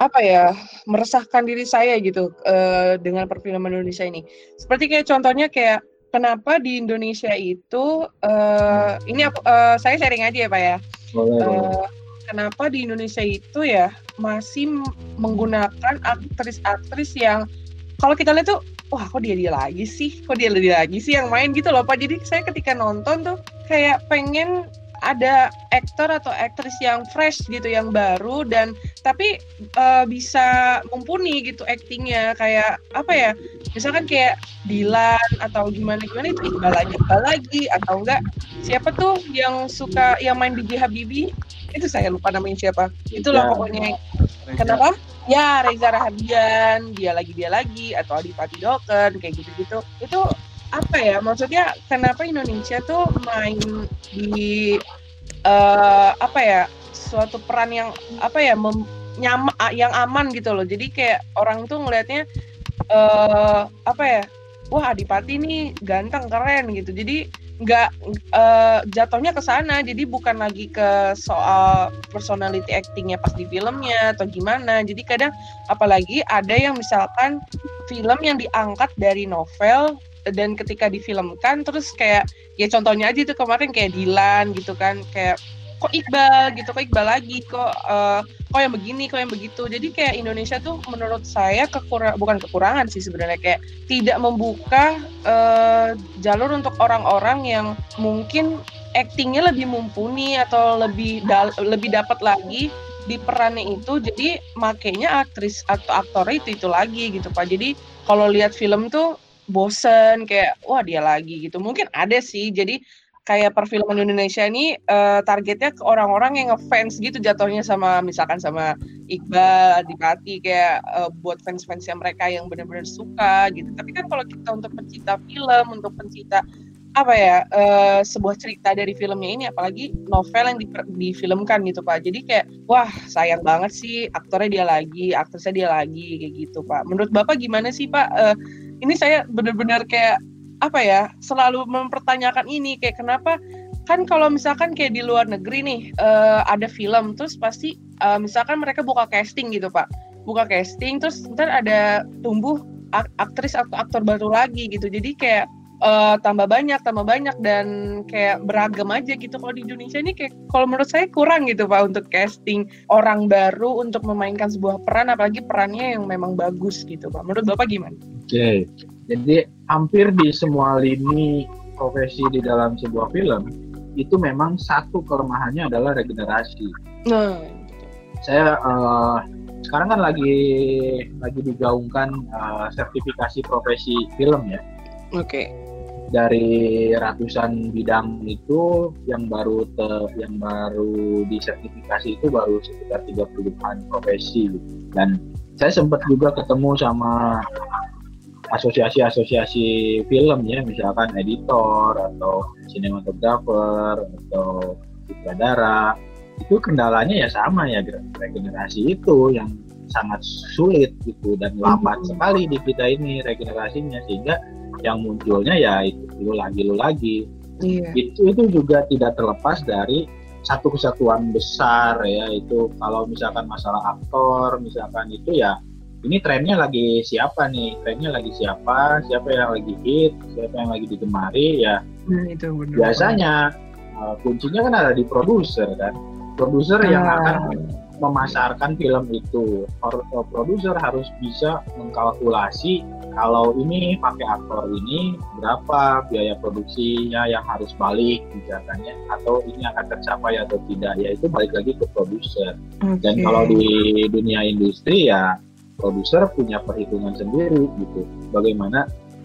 apa ya meresahkan diri saya gitu uh, dengan perfilman Indonesia ini. Seperti kayak contohnya kayak kenapa di Indonesia itu uh, ini uh, saya sharing aja ya Pak ya. Boleh, uh, Kenapa di Indonesia itu ya masih menggunakan aktris-aktris yang kalau kita lihat tuh wah kok dia dia lagi sih? Kok dia dia lagi sih yang main gitu loh pak? Jadi saya ketika nonton tuh kayak pengen ada aktor atau aktris yang fresh gitu yang baru dan tapi uh, bisa mumpuni gitu aktingnya. Kayak apa ya? Misalkan kayak Dilan atau gimana gimana itu Iqbal lagi Iqbal lagi atau enggak? Siapa tuh yang suka yang main di Habibi itu saya lupa namanya siapa. Itulah ya. pokoknya. Kenapa? Ya Reza Rahadian dia lagi dia lagi atau Adipati Doken kayak gitu-gitu. Itu apa ya? Maksudnya kenapa Indonesia tuh main di uh, apa ya? Suatu peran yang apa ya? Mem, nyama yang aman gitu loh. Jadi kayak orang tuh ngelihatnya uh, apa ya? Wah Adipati nih ganteng keren gitu. Jadi nggak uh, jatuhnya ke sana. Jadi bukan lagi ke soal personality actingnya pas di filmnya atau gimana. Jadi kadang apalagi ada yang misalkan film yang diangkat dari novel dan ketika difilmkan terus kayak ya contohnya aja itu kemarin kayak Dilan gitu kan kayak kok Iqbal gitu kok Iqbal lagi kok uh, kok yang begini kok yang begitu. Jadi kayak Indonesia tuh menurut saya kekurang bukan kekurangan sih sebenarnya kayak tidak membuka uh, jalur untuk orang-orang yang mungkin actingnya lebih mumpuni atau lebih dal lebih dapat lagi di perannya itu. Jadi makanya aktris atau aktor itu itu lagi gitu pak. Jadi kalau lihat film tuh bosen kayak wah dia lagi gitu. Mungkin ada sih. Jadi kayak perfilman Indonesia ini uh, targetnya ke orang-orang yang ngefans gitu jatuhnya sama misalkan sama Iqbal, Adipati kayak uh, buat fans-fans yang mereka yang benar-benar suka gitu. Tapi kan kalau kita untuk pencinta film, untuk pencinta apa ya uh, sebuah cerita dari filmnya ini apalagi novel yang di, difilmkan gitu pak. Jadi kayak wah sayang banget sih aktornya dia lagi aktrisnya dia lagi kayak gitu pak. Menurut bapak gimana sih pak? Uh, ini saya benar-benar kayak apa ya selalu mempertanyakan ini kayak kenapa? Kan kalau misalkan kayak di luar negeri nih uh, ada film terus pasti uh, misalkan mereka buka casting gitu pak. Buka casting terus ntar ada tumbuh aktris atau aktor baru lagi gitu. Jadi kayak uh, tambah banyak tambah banyak dan kayak beragam aja gitu. Kalau di Indonesia ini kayak kalau menurut saya kurang gitu pak untuk casting orang baru untuk memainkan sebuah peran apalagi perannya yang memang bagus gitu pak. Menurut bapak gimana? Oke. okay. Jadi hampir di semua lini profesi di dalam sebuah film itu memang satu kelemahannya adalah regenerasi. Nah, saya uh, sekarang kan lagi lagi digaungkan uh, sertifikasi profesi film ya. Oke. Okay. Dari ratusan bidang itu yang baru te, yang baru disertifikasi itu baru sekitar 30-an profesi dan saya sempat juga ketemu sama asosiasi-asosiasi film ya misalkan editor atau sinematografer atau sutradara itu kendalanya ya sama ya regenerasi itu yang sangat sulit gitu dan lambat hmm. sekali di kita ini regenerasinya sehingga yang munculnya ya itu lu lagi lu lagi iya. itu itu juga tidak terlepas dari satu kesatuan besar ya itu kalau misalkan masalah aktor misalkan itu ya ini trennya lagi siapa nih? Trennya lagi siapa? Siapa yang lagi hit? Siapa yang lagi digemari? Ya Nah, itu benar. biasanya uh, kuncinya kan ada di produser kan? Produser yang Ah. akan memasarkan film itu. Uh, produser harus bisa mengkalkulasi kalau ini pakai aktor ini berapa biaya produksinya yang harus balik misalkannya atau ini akan tercapai atau tidak. Ya itu balik lagi ke produser. Dan Oke. kalau di dunia industri ya produser punya perhitungan sendiri gitu bagaimana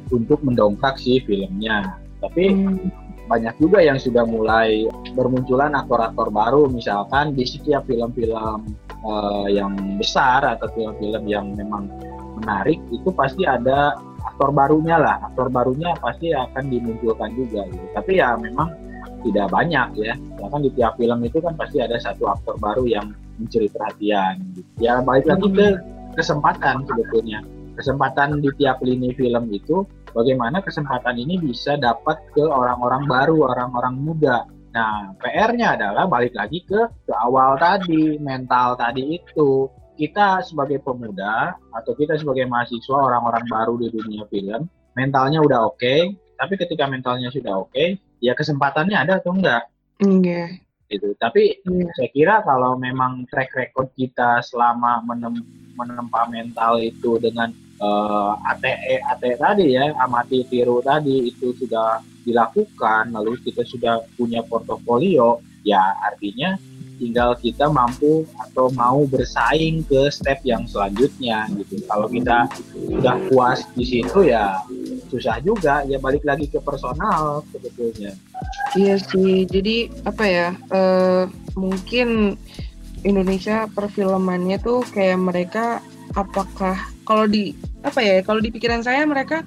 untuk mendongkrak si filmnya tapi Hmm. banyak juga yang sudah mulai bermunculan aktor-aktor baru misalkan di setiap film-film eh, yang besar atau film-film yang memang menarik itu pasti ada aktor barunya lah aktor barunya pasti akan dimunculkan juga gitu. tapi ya memang tidak banyak ya ya kan di tiap film itu kan pasti ada satu aktor baru yang mencuri perhatian gitu. ya balik lagi ke kesempatan sebetulnya kesempatan di tiap lini film itu bagaimana kesempatan ini bisa dapat ke orang-orang baru, orang-orang muda. Nah, PR-nya adalah balik lagi ke ke awal tadi, mental tadi itu. Kita sebagai pemuda atau kita sebagai mahasiswa orang-orang baru di dunia film, mentalnya udah oke, tapi ketika mentalnya sudah oke, ya kesempatannya ada atau enggak Iya. gitu. Tapi Iya. saya kira kalau memang track record kita selama menem, menempa mental itu dengan eh, ATE ATE tadi ya amati tiru tadi itu sudah dilakukan lalu kita sudah punya portofolio ya artinya tinggal kita mampu atau mau bersaing ke step yang selanjutnya gitu kalau kita sudah puas di situ ya susah juga ya balik lagi ke personal sebetulnya Iya sih, jadi apa ya? eh, mungkin Indonesia perfilmannya tuh kayak mereka apakah kalau di apa ya? Kalau di pikiran saya mereka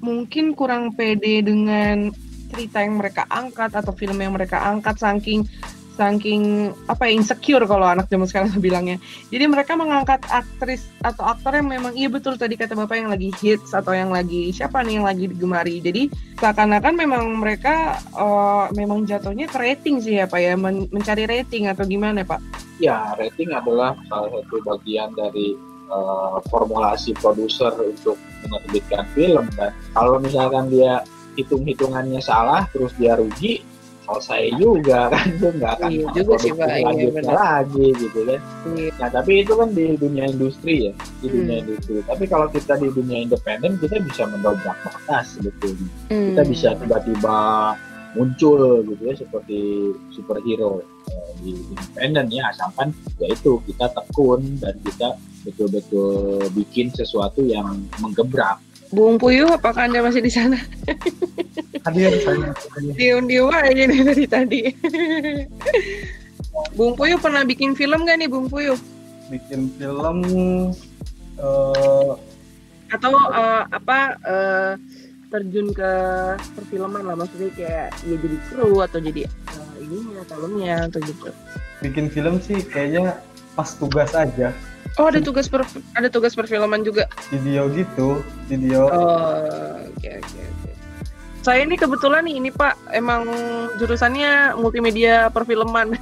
mungkin kurang pede dengan cerita yang mereka angkat atau film yang mereka angkat saking saking apa ya insecure kalau anak zaman sekarang bilangnya. Jadi mereka mengangkat aktris atau aktor yang memang iya betul tadi kata bapak yang lagi hits atau yang lagi siapa nih yang lagi digemari. Jadi seakan-akan memang mereka eh, memang jatuhnya ke rating sih ya pak ya Men- mencari rating atau gimana pak? Ya, rating adalah salah satu bagian dari eh, formulasi produser untuk menerbitkan film kan. Kalau misalkan dia hitung-hitungannya salah, terus dia rugi, selesai juga kan itu nggak akan Iya juga sih. Iya, lagi gitu kan. Iya. Nah tapi itu kan di dunia industri ya, di dunia Hmm. industri. Tapi kalau kita di dunia independen kita bisa mendobrak batas sebetulnya. Hmm. Kita bisa tiba-tiba muncul gitu ya seperti superhero eh, di independen ya asalkan yaitu kita tekun dan kita betul-betul bikin sesuatu yang menggebrak. Bung Puyuh, apakah anda masih di sana? Hadir saya. Diam-diam aja nih dari tadi. Bung Puyuh pernah bikin film gak nih Bung Puyuh? Bikin film eh Atau eh, apa eh, terjun ke perfilman lah maksudnya kayak ya jadi kru atau jadi eh, ininya filmnya atau gitu. bikin film sih kayaknya pas tugas aja. Oh ada tugas per ada tugas perfilman juga. Video gitu, video Oh oke oke oke. Saya ini kebetulan nih ini Pak emang jurusannya multimedia perfilman.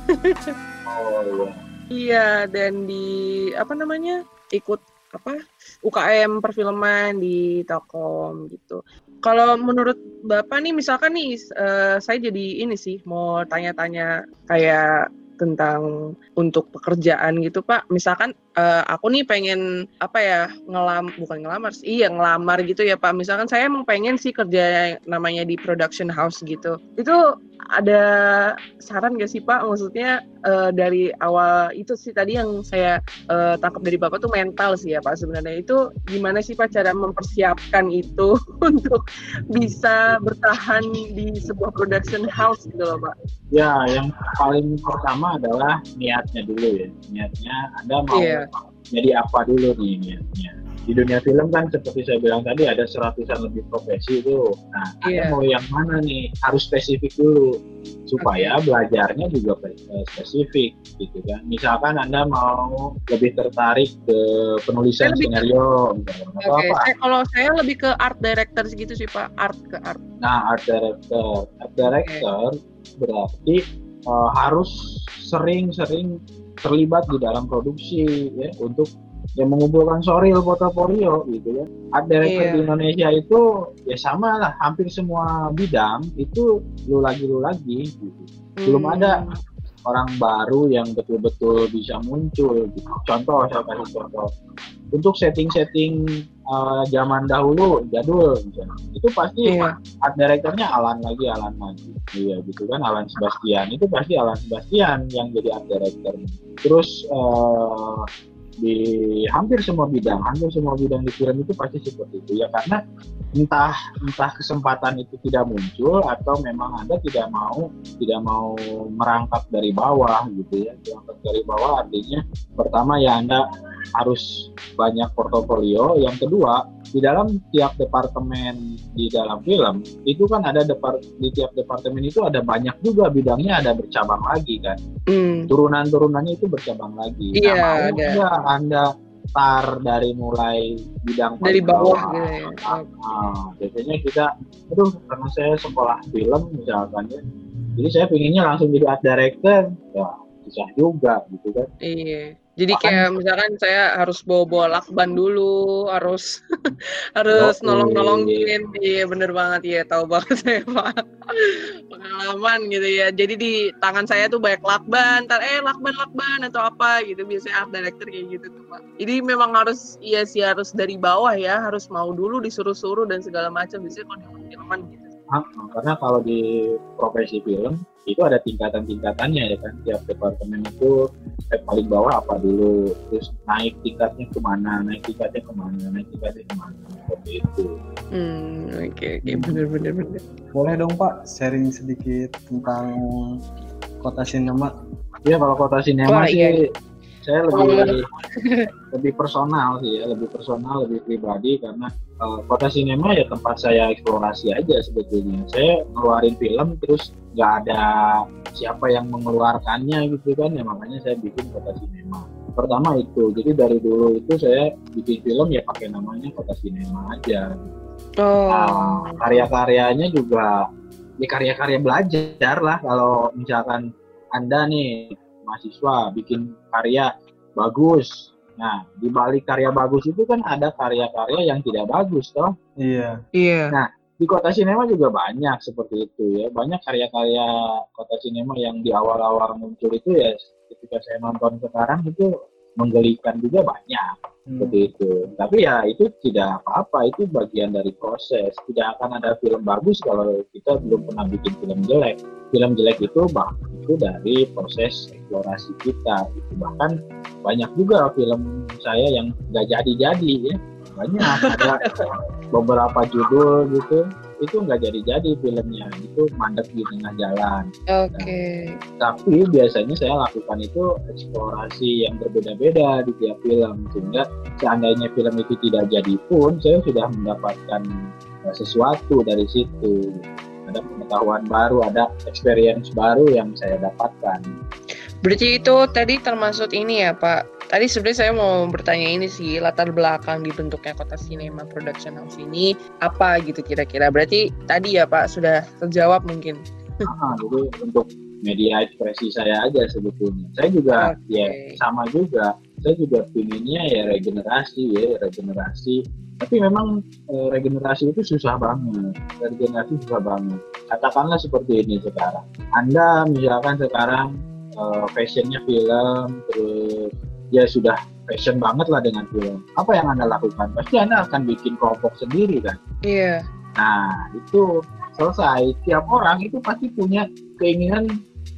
Oh iya. Iya dan di apa namanya ikut apa UKM perfilman di Telkom gitu. Kalau menurut Bapak nih misalkan nih eh, saya jadi ini sih mau tanya-tanya kayak tentang untuk pekerjaan gitu Pak. Misalkan eh, aku nih pengen apa ya ngelam bukan ngelamar sih, iya ngelamar gitu ya Pak. Misalkan saya emang pengen sih kerja namanya di production house gitu. Itu ada saran gak sih Pak? Maksudnya eh, dari awal itu sih tadi yang saya eh, tangkap dari Bapak tuh mental sih ya Pak sebenarnya. Itu gimana sih Pak cara mempersiapkan itu untuk bisa bertahan di sebuah production house gitu loh Pak? Ya, yang paling pertama adalah niatnya dulu ya. Niatnya Anda mau Iya. Jadi apa dulu nih niatnya. Di dunia film kan seperti saya bilang tadi ada seratusan lebih profesi itu. Nah. Anda mau yang mana nih? Harus spesifik dulu supaya belajarnya juga eh, spesifik gitu kan. Misalkan Anda mau lebih tertarik ke penulisan Saya lebih- skenario misalkan atau Oke, apa. saya, kalau saya lebih ke art director gitu sih Pak, art ke art. Nah, art director, art director berarti eh, harus sering-sering terlibat di dalam produksi ya untuk yang mengumpulkan soril portofolio gitu ya. Art director Iya. di Indonesia itu ya sama lah, hampir semua bidang itu lu lagi lu lagi gitu. Belum Hmm. ada orang baru yang betul-betul bisa muncul gitu. Contoh saya kasih contoh. Untuk setting-setting uh, zaman dahulu jadul. Itu pasti Iya. art directornya Alan lagi Alan lagi iya gitu kan Alan Sebastian. Itu pasti Alan Sebastian yang jadi art director. Terus eh, di hampir semua bidang hampir semua bidang di film itu pasti seperti itu. Ya karena entah entah kesempatan itu tidak muncul atau memang anda tidak mau tidak mau merangkak dari bawah gitu ya. Merangkak dari bawah artinya pertama ya anda harus banyak portofolio yang kedua di dalam tiap departemen di dalam film itu kan ada depar di tiap departemen itu ada banyak juga bidangnya ada bercabang lagi kan Hmm. turunan-turunannya itu bercabang lagi. Iya, nah, mau ada. nggak anda tar dari mulai bidang Dari paling bawah gitu. Nah, biasanya kita, aduh karena saya sekolah film misalkan ya, jadi saya pinginnya langsung jadi art director, ya susah juga gitu kan. Iya. Jadi Bahkan- kayak misalkan saya harus bawa-bawa lakban dulu, harus harus nolong-nolongin. Iya bener banget ya, tahu banget saya Pak. Pengalaman gitu ya. Jadi di tangan saya tuh banyak lakban, ntar eh lakban-lakban atau apa gitu. Biasanya art director kayak gitu tuh Pak. Jadi memang harus iya sih harus dari bawah ya, harus mau dulu disuruh-suruh dan segala macam. Biasanya kalau di filman gitu. Ah, karena kalau di profesi film itu ada tingkatan-tingkatannya ya kan? Tiap departemen itu step paling bawah apa dulu? Terus naik tingkatnya ke mana? Naik tingkatnya ke mana? Naik tingkatnya ke mana? Seperti itu. Hmm, oke oke. Bener-bener bener. Boleh dong Pak sharing sedikit tentang kota sinema. ya kalau kota sinema Wah, sih iya. Saya Oh. lebih lebih personal sih ya lebih personal lebih pribadi karena eh, kota sinema ya tempat saya eksplorasi aja sebetulnya saya ngeluarin film terus nggak ada siapa yang mengeluarkannya gitu kan ya makanya saya bikin kota sinema pertama itu jadi dari dulu itu saya bikin film ya pakai namanya kota sinema aja Oh. Nah, karya-karyanya juga ya karya-karya belajar lah kalau misalkan anda nih mahasiswa bikin karya bagus nah di balik karya bagus itu kan ada karya-karya yang tidak bagus toh Iya. Iya. di kota sinema juga banyak seperti itu ya banyak karya-karya kota sinema yang di awal-awal muncul itu ya ketika saya nonton sekarang itu menggelikan juga banyak Hmm. seperti itu. Tapi ya itu tidak apa-apa, itu bagian dari proses. Tidak akan ada film bagus kalau kita belum pernah bikin film jelek. Film jelek itu bah itu dari proses eksplorasi kita. Gitu. Bahkan banyak juga film saya yang nggak jadi-jadi ya. Banyak ada beberapa judul gitu itu nggak jadi-jadi filmnya. Itu mandek di tengah jalan. Oke. tapi biasanya saya lakukan itu eksplorasi yang berbeda-beda di tiap film. Sehingga seandainya film itu tidak jadi pun saya sudah mendapatkan eh, sesuatu dari situ. Ada pengetahuan baru ada experience baru yang saya dapatkan. Berarti itu tadi termasuk ini ya Pak. Tadi sebenarnya saya mau bertanya ini sih latar belakang dibentuknya kota sinema production house ini apa gitu kira-kira. Berarti tadi ya Pak sudah terjawab mungkin. Ah, jadi untuk media ekspresi saya aja sebetulnya saya juga Oke. ya sama juga saya juga pinginnya ya regenerasi ya regenerasi tapi memang eh, regenerasi itu susah banget regenerasi susah banget katakanlah seperti ini sekarang anda misalkan sekarang eh, fashionnya film terus ya sudah fashion banget lah dengan film apa yang anda lakukan pasti anda akan bikin kelompok sendiri kan Iya. Nah, itu selesai. Tiap orang itu pasti punya keinginan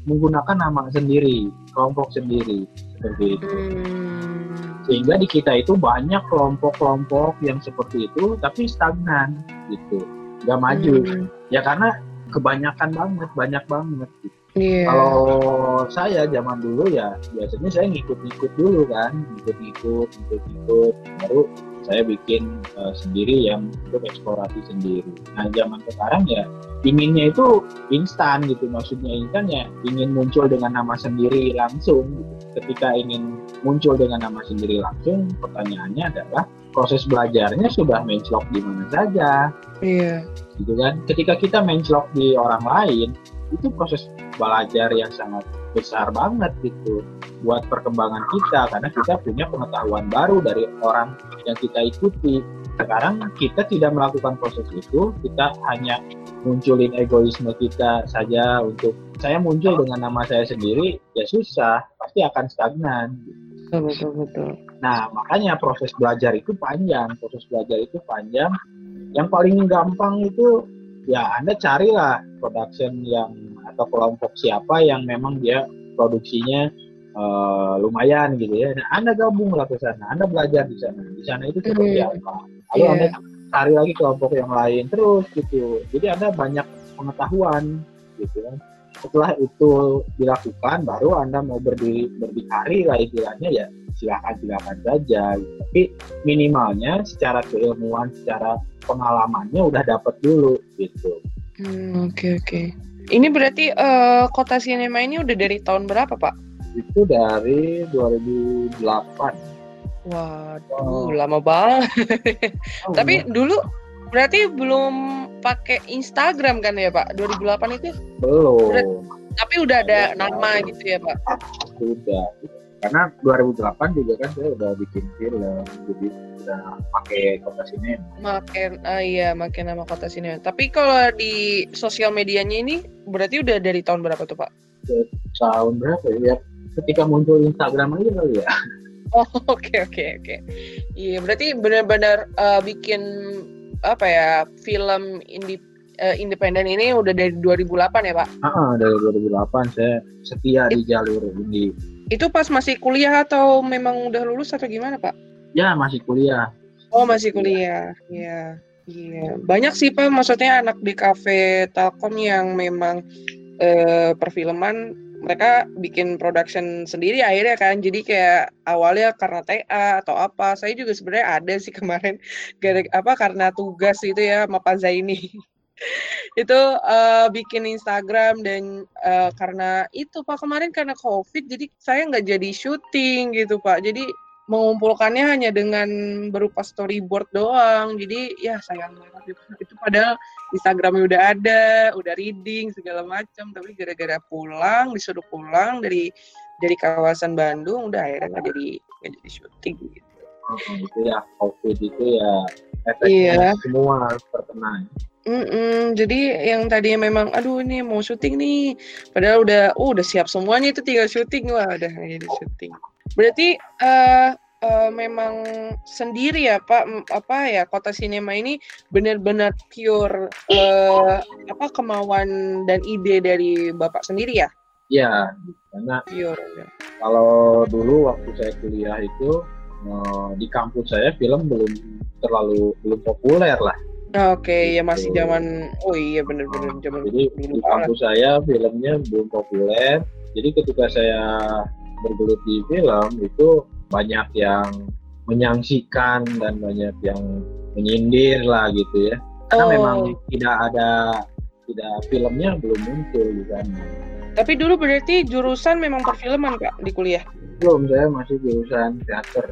menggunakan nama sendiri, kelompok sendiri, seperti itu. Hmm. Sehingga di kita itu banyak kelompok-kelompok yang seperti itu, tapi stagnan, gitu. Nggak maju. Hmm. Ya karena kebanyakan banget, banyak banget. gitu. Iya. Kalau saya zaman dulu ya biasanya saya ngikut-ngikut dulu kan, ngikut-ngikut, ngikut-ngikut, baru saya bikin eh, sendiri yang untuk eksplorasi sendiri. Nah zaman sekarang ya inginnya itu instan gitu, maksudnya instan ya ingin muncul dengan nama sendiri langsung. Gitu. Ketika ingin muncul dengan nama sendiri langsung, pertanyaannya adalah proses belajarnya sudah mencelok di mana saja Iya. gitu kan ketika kita mencelok di orang lain itu proses belajar yang sangat besar banget gitu buat perkembangan kita karena kita punya pengetahuan baru dari orang yang kita ikuti. Sekarang kita tidak melakukan proses itu, kita hanya munculin egoisme kita saja untuk saya muncul dengan nama saya sendiri ya susah pasti akan stagnan. Betul betul betul. Nah makanya proses belajar itu panjang proses belajar itu panjang. Yang paling gampang itu ya anda carilah production yang atau kelompok siapa yang memang dia produksinya uh, lumayan gitu ya. Nah, anda gabunglah ke sana, Anda belajar di sana. Di sana itu seperti hmm. apa. Lalu yeah. Anda cari lagi kelompok yang lain terus gitu. Jadi Anda banyak pengetahuan gitu kan. Setelah itu dilakukan, baru Anda mau berdiri berdikari lah istilahnya ya silakan silakan saja. Gitu. Tapi minimalnya secara keilmuan, secara pengalamannya udah dapat dulu gitu. Oke hmm, oke. Okay, okay. Ini berarti uh, kota sinema ini udah dari tahun berapa Pak? Itu dari 2008. Waduh, oh. lama banget. Oh, Tapi ya. dulu berarti belum pakai Instagram kan ya Pak? 2008 itu? Belum. Berarti, tapi udah ada nama gitu ya Pak? Sudah. Karena 2008 juga kan saya udah bikin film, jadi udah pakai kota sinema. Makin, uh, iya, makin nama kota sinema. Tapi kalau di sosial medianya ini berarti udah dari tahun berapa tuh Pak? Tahun berapa ya? Ketika muncul Instagram aja kali ya. Oh oke okay, oke okay, oke. Okay. Iya berarti benar-benar uh, bikin apa ya film indi, uh, independen ini udah dari 2008 ya Pak? Ah dari 2008 saya setia It, di jalur ini. Itu pas masih kuliah atau memang udah lulus atau gimana Pak? Ya masih kuliah. Oh masih kuliah, iya. Iya, banyak sih pak. Maksudnya anak di kafe Telkom yang memang eh, perfilman mereka bikin production sendiri akhirnya kan. Jadi kayak awalnya karena TA atau apa. Saya juga sebenarnya ada sih kemarin gara apa karena tugas itu ya sama Pak Zaini. Itu uh, bikin Instagram dan uh, karena itu Pak kemarin karena COVID jadi saya nggak jadi syuting gitu Pak. Jadi mengumpulkannya hanya dengan berupa storyboard doang. Jadi ya sayang banget itu. itu padahal Instagramnya udah ada, udah reading segala macam, tapi gara-gara pulang disuruh pulang dari dari kawasan Bandung, udah akhirnya nggak jadi nggak jadi syuting gitu. Oh, itu ya COVID itu ya efeknya iya. semua terkena. Mm -mm, jadi yang tadinya memang, aduh ini mau syuting nih, padahal udah, oh udah siap semuanya itu tinggal syuting, wah udah jadi syuting. Berarti uh, uh, memang sendiri ya Pak apa ya kota sinema ini benar-benar pure uh, apa kemauan dan ide dari Bapak sendiri ya? Iya, karena pure. Ya. Kalau dulu waktu saya kuliah itu uh, di kampus saya film belum terlalu belum populer lah. Oke, okay, ya masih gitu. zaman oh iya benar-benar zaman Jadi di kampus saya filmnya belum populer. Jadi ketika saya bergelut di film itu banyak yang menyangsikan dan banyak yang menyindir lah gitu ya karena oh. memang tidak ada tidak filmnya belum muncul di sana. Tapi dulu berarti jurusan memang perfilman kak di kuliah? Belum, saya masih jurusan teater.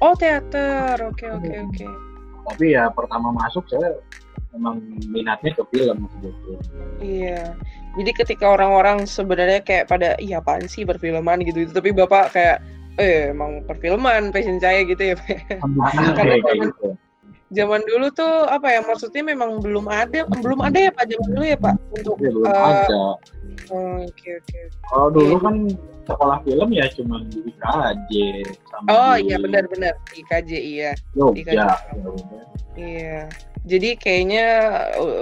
Oh teater, oke okay, oke okay, oke. Okay. Tapi ya pertama masuk saya memang minatnya ke film gitu. Iya. Jadi ketika orang-orang sebenarnya kayak pada iya apaan sih perfilman gitu, gitu tapi bapak kayak eh emang perfilman passion saya gitu ya karena zaman, gitu. Zaman dulu tuh apa ya maksudnya memang belum ada belum ada ya pak zaman dulu ya pak? Untuk ya, belum uh, ada. oke oh, oke okay, okay. kalau dulu kan sekolah film ya cuma di IKJ sama oh iya benar-benar IKJ iya. IKJ. Ya, iya jadi kayaknya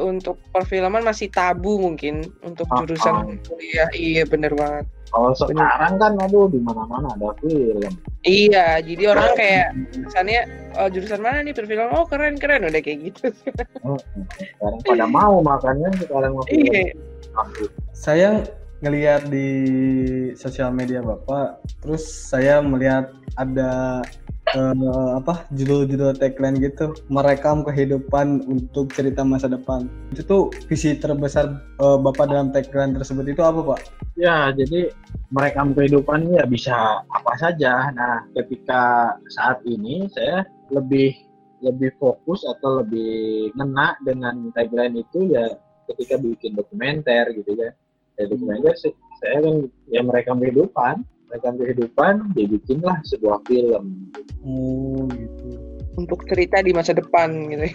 untuk perfilman masih tabu mungkin untuk ah, jurusan ah. kuliah iya benar banget kalau sekarang kan aduh di mana-mana ada film. Iya, jadi orang kayak kesannya oh, jurusan mana nih perfilman? Oh keren keren udah kayak gitu. Oh, sekarang pada mau makanya sekarang mau iya. Saya ngelihat di sosial media Bapak, terus saya melihat ada uh, apa judul-judul tagline gitu merekam kehidupan untuk cerita masa depan. Itu tuh visi terbesar uh, bapak dalam tagline tersebut. Itu apa pak? Ya jadi merekam kehidupan ya bisa apa saja. Nah ketika saat ini saya lebih lebih fokus atau lebih ngena dengan tagline itu ya ketika bikin dokumenter gitu ya. Ya dokumenter sih saya kan ya mereka kehidupan mereka kehidupan dibikinlah sebuah film Oh gitu. Untuk cerita di masa depan gitu.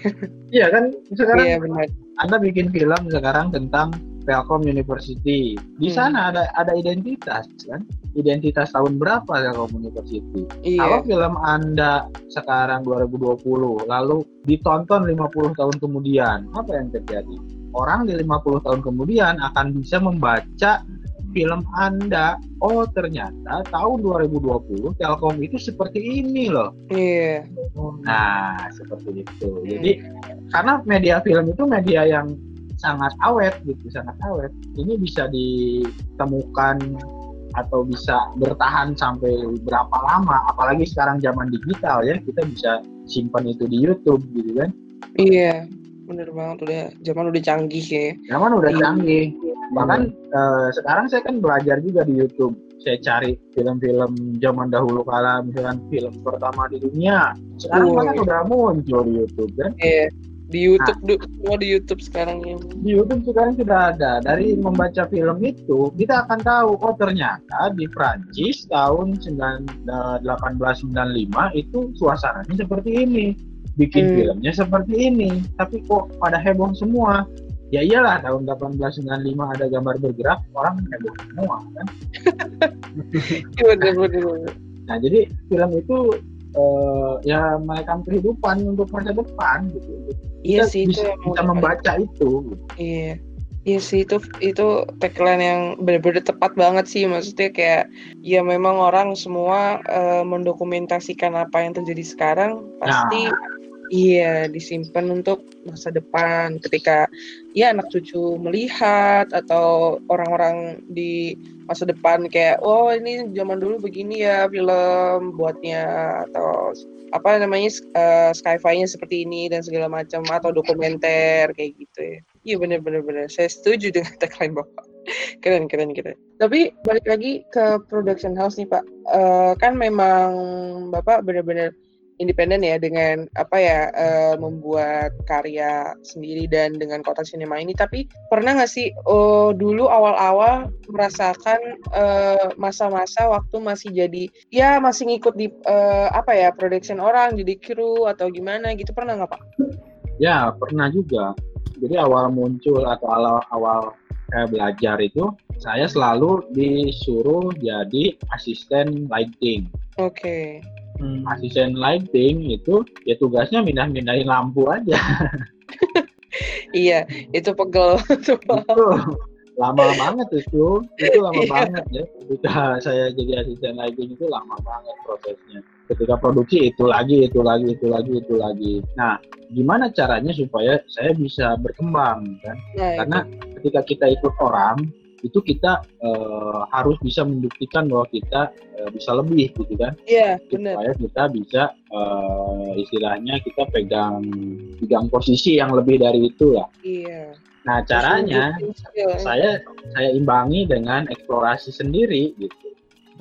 iya kan sekarang Iya benar. anda bikin film sekarang tentang Telkom University di Hmm. sana ada ada identitas kan identitas tahun berapa Telkom University Kalau Iya. film Anda sekarang 2020 lalu ditonton 50 tahun kemudian, apa yang terjadi? Orang di 50 tahun kemudian akan bisa membaca film Anda. Oh, ternyata tahun 2020 Telkom itu seperti ini loh. Iya. Nah, seperti itu. Jadi karena media film itu media yang sangat awet gitu, sangat awet. Ini bisa ditemukan atau bisa bertahan sampai berapa lama apalagi sekarang zaman digital ya kita bisa simpan itu di YouTube gitu kan Iya. Bener banget udah zaman udah canggih ya. zaman udah Iya. canggih bahkan eh, sekarang saya kan belajar juga di YouTube saya cari film-film zaman dahulu kala misalkan film pertama di dunia sekarang Oh, banyak iya. udah muncul di YouTube kan Iya. Di YouTube du- semua di YouTube sekarang ya. di YouTube sekarang sudah ada. Dari membaca film itu, kita akan tahu, oh ternyata di Prancis tahun 9 eh, 1895 itu suasananya seperti ini. Bikin Hmm. filmnya seperti ini. Tapi kok pada heboh semua? Ya iyalah, tahun 1895 ada gambar bergerak, orang heboh semua kan. Iya bener bener. bener. Nah, jadi film itu eh, ya merekam kehidupan untuk masa depan gitu. Iya Kita sih itu bisa, yang bisa membaca itu. gitu. Iya. Iya sih itu itu tagline yang benar-benar tepat banget sih maksudnya kayak ya memang orang semua eh, mendokumentasikan apa yang terjadi sekarang pasti iya disimpan untuk masa depan ketika ya anak cucu melihat atau orang-orang di masa depan kayak oh ini zaman dulu begini ya film buatnya atau apa namanya eh, sci-fi-nya seperti ini dan segala macam atau dokumenter kayak gitu ya. Iya bener bener. Saya setuju dengan tagline bapak. Keren keren keren. Tapi balik lagi ke production house nih pak. Eh, kan memang bapak bener-bener independen ya dengan apa ya eh, membuat karya sendiri dan dengan kota sinema ini. Tapi pernah nggak sih oh, dulu awal-awal merasakan eh, masa-masa waktu masih jadi ya masih ngikut di eh, apa ya production orang jadi kru atau gimana gitu pernah nggak pak? Ya, pernah juga. Jadi awal muncul atau awal, awal saya belajar itu, saya selalu disuruh jadi asisten lighting. Oke. Hmm. Asisten lighting itu ya tugasnya mindah-mindahin lampu aja. Iya, itu pegel. itu lama banget itu, itu lama Iya. banget ya. Ketika saya jadi asisten lighting itu lama banget prosesnya. Ketika produksi itu lagi, itu lagi, itu lagi, itu lagi. Nah, gimana caranya supaya saya bisa berkembang kan? Nah, karena ketika kita ikut orang itu kita eh, harus bisa membuktikan bahwa kita eh, bisa lebih gitu kan Iya, benar. supaya kita bisa eh, istilahnya kita pegang pegang posisi yang lebih dari itu lah Iya. nah caranya Terus nunjukin skill, ya. saya saya imbangi dengan eksplorasi sendiri gitu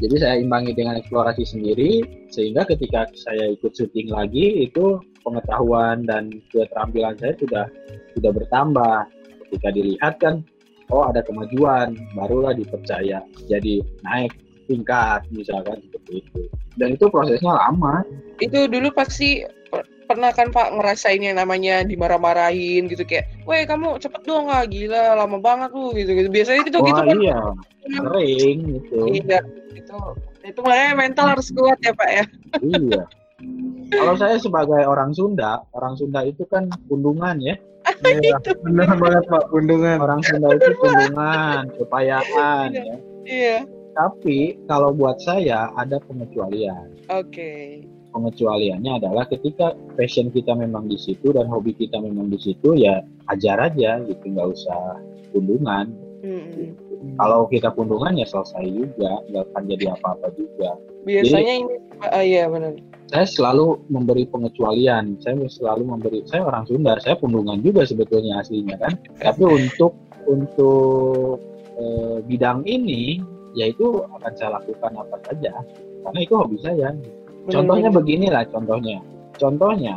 jadi saya imbangi dengan eksplorasi sendiri sehingga ketika saya ikut syuting lagi itu pengetahuan dan keterampilan saya sudah sudah bertambah ketika dilihat kan oh ada kemajuan barulah dipercaya jadi naik tingkat misalkan seperti itu dan itu prosesnya lama Itu dulu pasti per- pernah kan Pak ngerasain yang namanya dimarah-marahin gitu kayak, "Weh, kamu cepet dong ah, gila, lama banget lu." gitu gitu. Biasanya itu gitu wah kan. iya sering gitu Iya, itu itu makanya mental harus kuat ya, Pak ya. iya kalau saya sebagai orang Sunda orang Sunda itu kan pundungan ya Iya, benar banget Pak, undungan. orang Sunda itu pundungan kepayaan ya Iya. tapi kalau buat saya ada pengecualian Oke. pengecualiannya adalah ketika passion kita memang di situ dan hobi kita memang di situ ya ajar aja gitu nggak usah pundungan Mm-mm. kalau kita pundungan ya selesai juga nggak akan jadi apa-apa juga Biasanya ini ah, iya benar. Saya selalu memberi pengecualian. Saya selalu memberi saya orang Sunda saya pundungan juga sebetulnya aslinya kan? Tapi untuk untuk eh, bidang ini yaitu akan saya lakukan apa saja karena itu hobi saya. Contohnya beginilah contohnya. Contohnya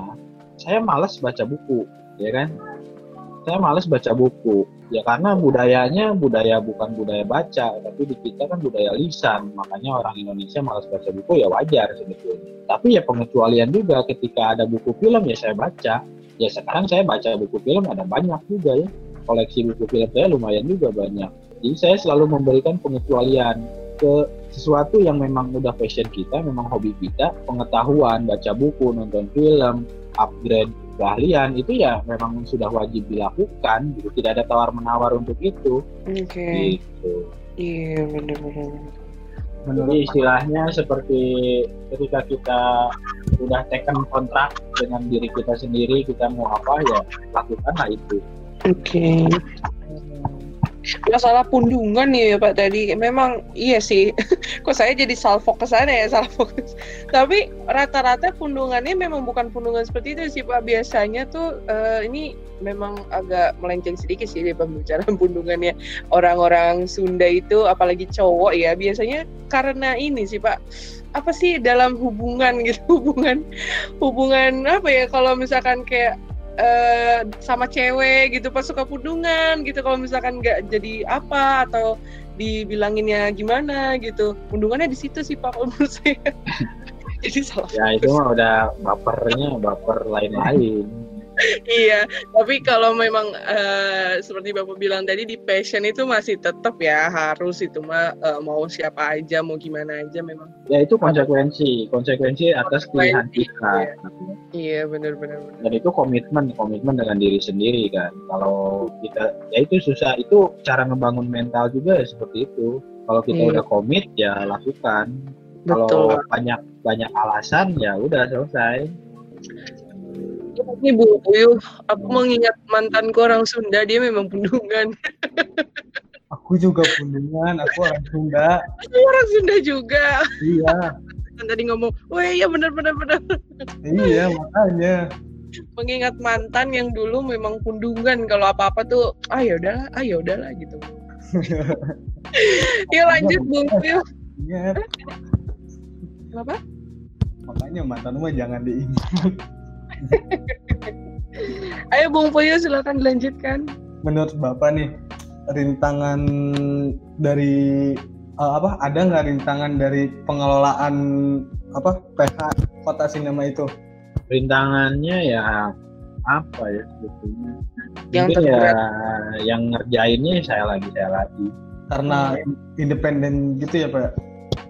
saya malas baca buku ya kan? Saya males baca buku ya karena budayanya budaya bukan budaya baca tapi di kita kan budaya lisan. Makanya orang Indonesia malas baca buku ya wajar sebetulnya. Tapi ya pengecualian juga ketika ada buku film ya saya baca. Ya sekarang saya baca buku film ada banyak juga ya. Koleksi buku film saya lumayan juga banyak. Jadi saya selalu memberikan pengecualian ke sesuatu yang memang udah passion kita, memang hobi kita, pengetahuan, baca buku, nonton film, upgrade keahlian itu ya memang sudah wajib dilakukan gitu. Tidak ada tawar menawar untuk itu. Oke. Okay. gitu. Iya benar-benar jadi istilahnya seperti ketika kita udah tekan kontrak dengan diri kita sendiri kita mau apa ya lakukanlah itu. Oke. okay masalah pundungan ya Pak tadi. Memang iya sih. Kok saya jadi salfok ke sana ya salah fokus tapi rata-rata pundungannya memang bukan pundungan seperti itu sih Pak. Biasanya tuh uh, ini memang agak melenceng sedikit sih di pembicaraan pundungannya. Orang-orang Sunda itu apalagi cowok ya biasanya karena ini sih Pak. Apa sih dalam hubungan gitu? Hubungan hubungan apa ya? Kalau misalkan kayak uh, sama cewek gitu pas suka pundungan gitu kalau misalkan nggak jadi apa atau dibilanginnya gimana gitu. Pundungannya di situ sih pak menurut saya. Jadi salah ya itu mah udah bapernya baper lain-lain iya, tapi kalau memang uh, seperti Bapak bilang tadi di passion itu masih tetap ya harus itu mah uh, mau siapa aja, mau gimana aja memang. Ya itu konsekuensi, konsekuensi atas pilihan kita. Iya, iya benar-benar. Dan itu komitmen, komitmen dengan diri sendiri kan. Kalau kita, ya itu susah, itu cara ngebangun mental juga ya seperti itu. Kalau kita iya. udah komit ya lakukan. Kalau banyak banyak alasan ya udah selesai ini Bu Puyuh, aku mengingat mantanku orang Sunda, dia memang pundungan. aku juga pundungan, aku orang Sunda. Aku orang Sunda juga. Iya. Kan tadi ngomong, wah iya benar benar benar. Iya, makanya. Mengingat mantan yang dulu memang pundungan kalau apa-apa tuh, ah ya udahlah, ah ya udahlah gitu. Yuk lanjut Bu Puyuh. Iya. Kenapa? Makanya mantan mah jangan diingat. Ayo Bung Puyo silakan dilanjutkan. Menurut Bapak nih, rintangan dari uh, apa ada nggak rintangan dari pengelolaan apa PH kota sinema itu? Rintangannya ya apa ya sebetulnya? Yang ya yang ngerjainnya saya lagi saya lagi. Karena hmm. independen gitu ya Pak?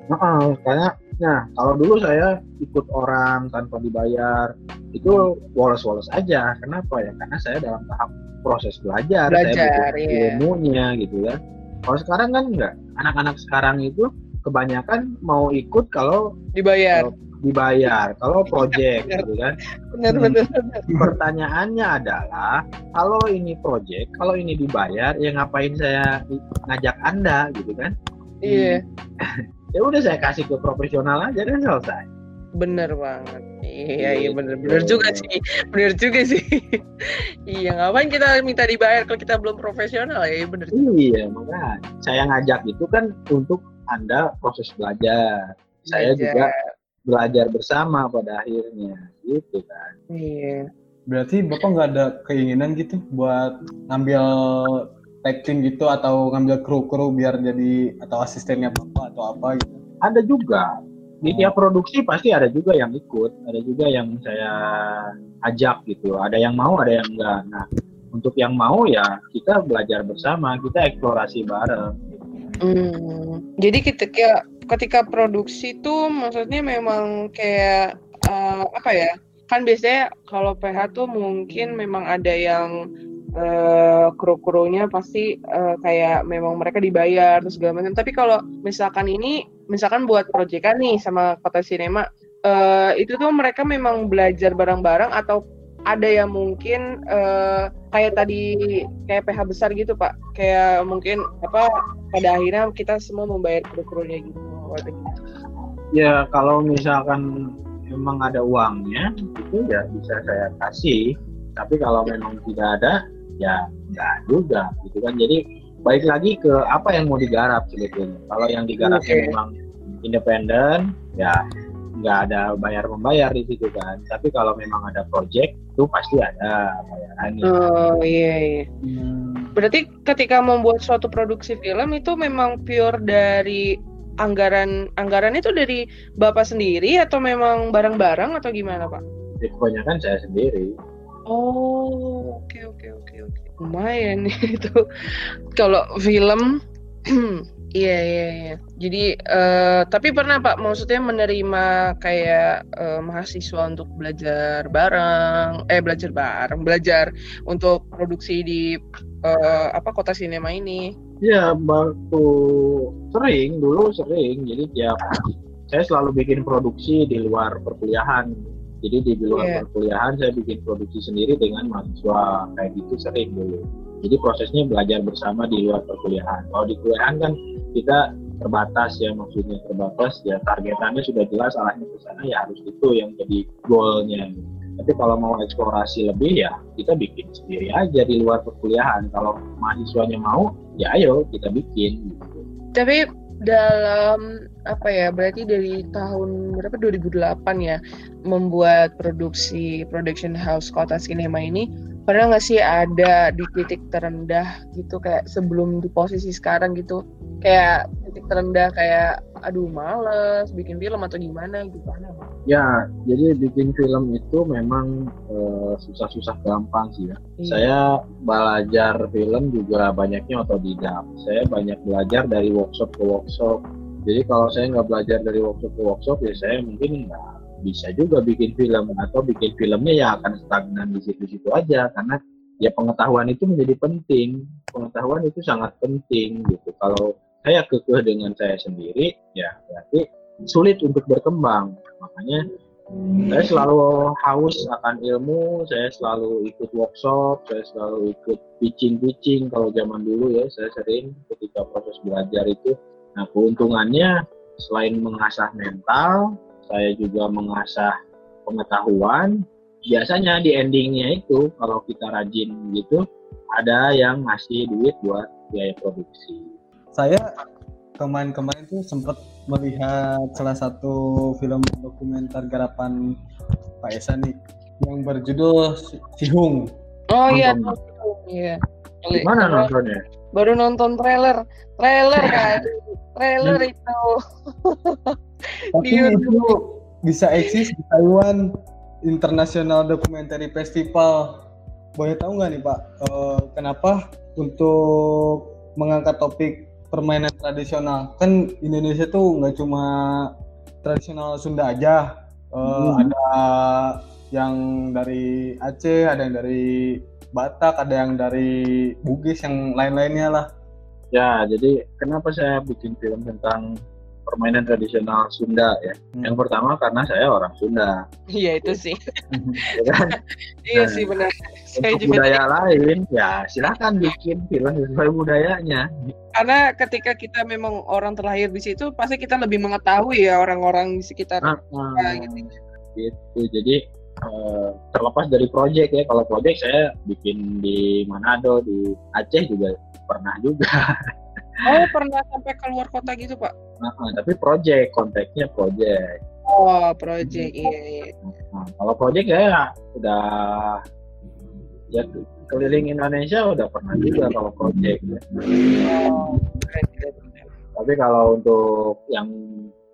Nah, karena Nah, kalau dulu saya ikut orang tanpa dibayar, itu woles-woles aja. Kenapa ya? Karena saya dalam tahap proses belajar, belajar saya iya. ilmunya gitu ya. Kalau sekarang kan enggak. Anak-anak sekarang itu kebanyakan mau ikut kalau dibayar. Kalau dibayar, kalau project gitu kan. Benar, benar, Pertanyaannya adalah kalau ini project, kalau ini dibayar, ya ngapain saya ngajak Anda gitu kan? Iya. ya udah saya kasih ke profesional aja dan selesai. Bener banget. Iya iya bener bener juga sih. Bener juga sih. Iya ngapain kita minta dibayar kalau kita belum profesional? Ya bener iya makanya saya ngajak itu kan untuk anda proses belajar. Saya juga belajar bersama pada akhirnya. Gitu kan. Iya. Berarti bapak nggak ada keinginan gitu buat ngambil tag gitu atau ngambil kru-kru biar jadi atau asistennya bapak atau apa gitu? Ada juga. Di tiap produksi pasti ada juga yang ikut, ada juga yang saya ajak gitu. Ada yang mau, ada yang enggak. Nah, untuk yang mau ya kita belajar bersama, kita eksplorasi bareng. Hmm, jadi ketika ketika produksi tuh maksudnya memang kayak uh, apa ya? Kan biasanya kalau PH tuh mungkin memang ada yang uh, kru-krunya pasti uh, kayak memang mereka dibayar terus segala macam. Tapi kalau misalkan ini misalkan buat proyekan nih sama kota sinema uh, itu tuh mereka memang belajar bareng-bareng atau ada yang mungkin uh, kayak tadi kayak PH besar gitu pak. Kayak mungkin apa pada akhirnya kita semua membayar kru-krunya gitu ya kalau misalkan memang ada uangnya itu ya bisa saya kasih. Tapi kalau memang tidak ada ya enggak juga gitu kan jadi baik lagi ke apa yang mau digarap sebetulnya kalau yang digarapnya okay. memang independen ya nggak ada bayar membayar di situ kan. Tapi kalau memang ada project itu pasti ada bayarannya. Oh iya iya. Berarti ketika membuat suatu produksi film itu memang pure dari anggaran anggaran itu dari bapak sendiri atau memang bareng-bareng atau gimana pak? Ya, kebanyakan saya sendiri. Oh oke oke oke oke. Lumayan itu. Kalau film Iya iya iya. Jadi uh, tapi pernah Pak maksudnya menerima kayak uh, mahasiswa untuk belajar bareng, eh belajar bareng, belajar untuk produksi di uh, apa kota sinema ini? Iya, waktu sering dulu sering. Jadi tiap saya selalu bikin produksi di luar perkuliahan. Jadi di luar yeah. perkuliahan saya bikin produksi sendiri dengan mahasiswa kayak gitu sering dulu. Jadi prosesnya belajar bersama di luar perkuliahan. Kalau di kuliahan kan kita terbatas ya maksudnya terbatas ya targetannya sudah jelas arahnya ke sana ya harus itu yang jadi goalnya. Tapi kalau mau eksplorasi lebih ya kita bikin sendiri aja di luar perkuliahan. Kalau mahasiswanya mau ya ayo kita bikin. Gitu. Tapi dalam apa ya berarti dari tahun berapa? 2008 ya membuat produksi production house kota sinema ini. Pernah nggak sih ada di titik terendah gitu kayak sebelum di posisi sekarang gitu? Kayak titik terendah kayak aduh males bikin film atau gimana gitu. Ya jadi bikin film itu memang eh, susah-susah gampang sih ya. Iya. saya belajar film juga banyaknya otodidak. Saya banyak belajar dari workshop ke workshop. Jadi kalau saya nggak belajar dari workshop ke workshop ya saya mungkin nggak bisa juga bikin film. Atau bikin filmnya ya akan stagnan di situ-situ aja. Karena ya pengetahuan itu menjadi penting. Pengetahuan itu sangat penting gitu. Kalau saya kekeh dengan saya sendiri ya berarti sulit untuk berkembang makanya saya selalu haus akan ilmu saya selalu ikut workshop saya selalu ikut pitching pitching kalau zaman dulu ya saya sering ketika proses belajar itu nah keuntungannya selain mengasah mental saya juga mengasah pengetahuan. Biasanya di endingnya itu kalau kita rajin gitu ada yang ngasih duit buat biaya produksi. Saya kemarin-kemarin tuh sempat melihat salah satu film dokumenter garapan Pak Esa nih yang berjudul Sihung. Oh iya, iya. Mana nontonnya? Baru nonton trailer, trailer kan, trailer itu. Tapi itu bisa eksis di Taiwan International Documentary Festival. Boleh tahu nggak nih Pak, uh, kenapa untuk mengangkat topik permainan tradisional? Kan Indonesia tuh nggak cuma tradisional Sunda aja, uh, hmm. ada yang dari Aceh, ada yang dari Batak, ada yang dari Bugis, yang lain-lainnya lah. Ya, jadi kenapa saya bikin film tentang permainan tradisional Sunda ya. Hmm. Yang pertama karena saya orang Sunda. Iya itu sih. ya kan? iya nah, sih benar. Saya untuk juga budaya lain ya silakan bikin film sesuai budayanya. Karena ketika kita memang orang terlahir di situ pasti kita lebih mengetahui ya orang-orang di sekitar nah, kita, gitu. gitu. Jadi uh, terlepas dari proyek ya, kalau proyek saya bikin di Manado, di Aceh juga pernah juga. Oh pernah sampai keluar kota gitu pak? Nah, tapi project, konteksnya project. Oh project, iya. iya. Nah, kalau project ya udah ya keliling Indonesia udah pernah juga kalau project. Ya. Oh, Tapi kalau untuk yang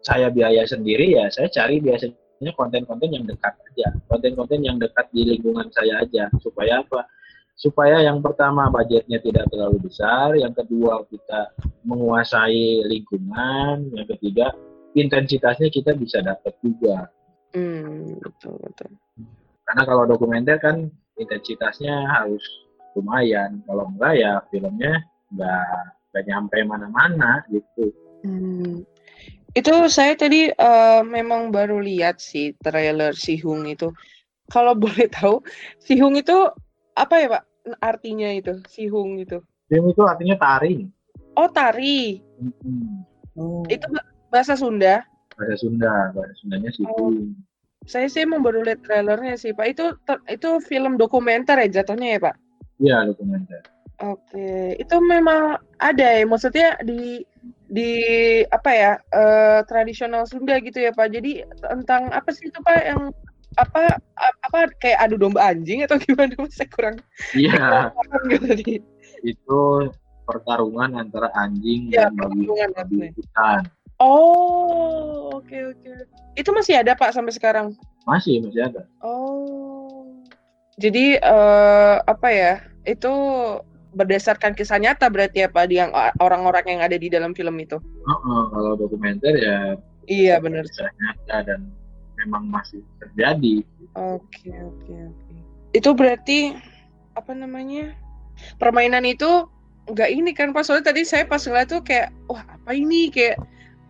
saya biaya sendiri ya saya cari biasanya konten-konten yang dekat aja, konten-konten yang dekat di lingkungan saya aja supaya apa? Supaya yang pertama budgetnya tidak terlalu besar, yang kedua kita menguasai lingkungan, yang ketiga intensitasnya kita bisa dapat juga. Hmm, betul betul. Karena kalau dokumenter kan intensitasnya harus lumayan, kalau enggak ya filmnya nggak nggak nyampe mana-mana gitu. Hmm. Itu saya tadi uh, memang baru lihat sih trailer Sihung itu. Kalau boleh tahu, Sihung itu apa ya Pak artinya itu sihung itu? Sihung itu artinya tari. Oh tari. Hmm. Oh. Itu bahasa Sunda? Bahasa Sunda, bahasa Sundanya sihung. Oh. Saya sih mau baru lihat trailernya sih Pak. Itu itu film dokumenter ya jatuhnya ya Pak? Iya dokumenter. Oke, itu memang ada ya. Maksudnya di di apa ya eh, tradisional Sunda gitu ya Pak. Jadi tentang apa sih itu Pak yang apa apa kayak adu domba anjing atau gimana Mas? Saya kurang Iya, tadi. itu pertarungan antara anjing Ya, dan babi, hutan. Oh, oke oke. Itu masih ada Pak sampai sekarang? Masih masih ada. Oh. Jadi eh, apa ya? Itu berdasarkan kisah nyata berarti ya Pak di yang orang-orang yang ada di dalam film itu. Heeh, kalau dokumenter ya Iya benar. kisah nyata dan memang masih terjadi. Oke oke oke. Itu berarti apa namanya? Permainan itu nggak ini kan Pak soalnya tadi saya pas ngeliat tuh kayak wah apa ini kayak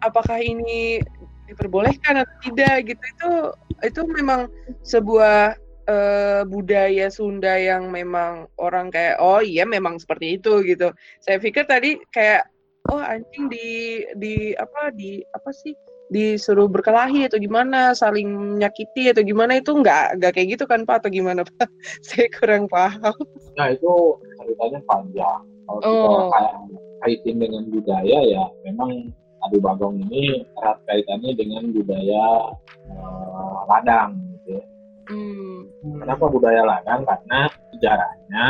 apakah ini diperbolehkan atau tidak gitu itu itu memang sebuah eh, budaya Sunda yang memang orang kayak oh iya memang seperti itu gitu. Saya pikir tadi kayak oh anjing di di apa di apa sih disuruh berkelahi atau gimana saling menyakiti atau gimana itu nggak nggak kayak gitu kan Pak atau gimana Pak? Saya kurang paham. Nah itu ceritanya panjang. Kalau kita Oh. kayak kaitin dengan budaya ya memang adu bagong ini erat kaitannya dengan budaya eh, ladang. Gitu. ya. Hmm. Kenapa budaya ladang? Karena sejarahnya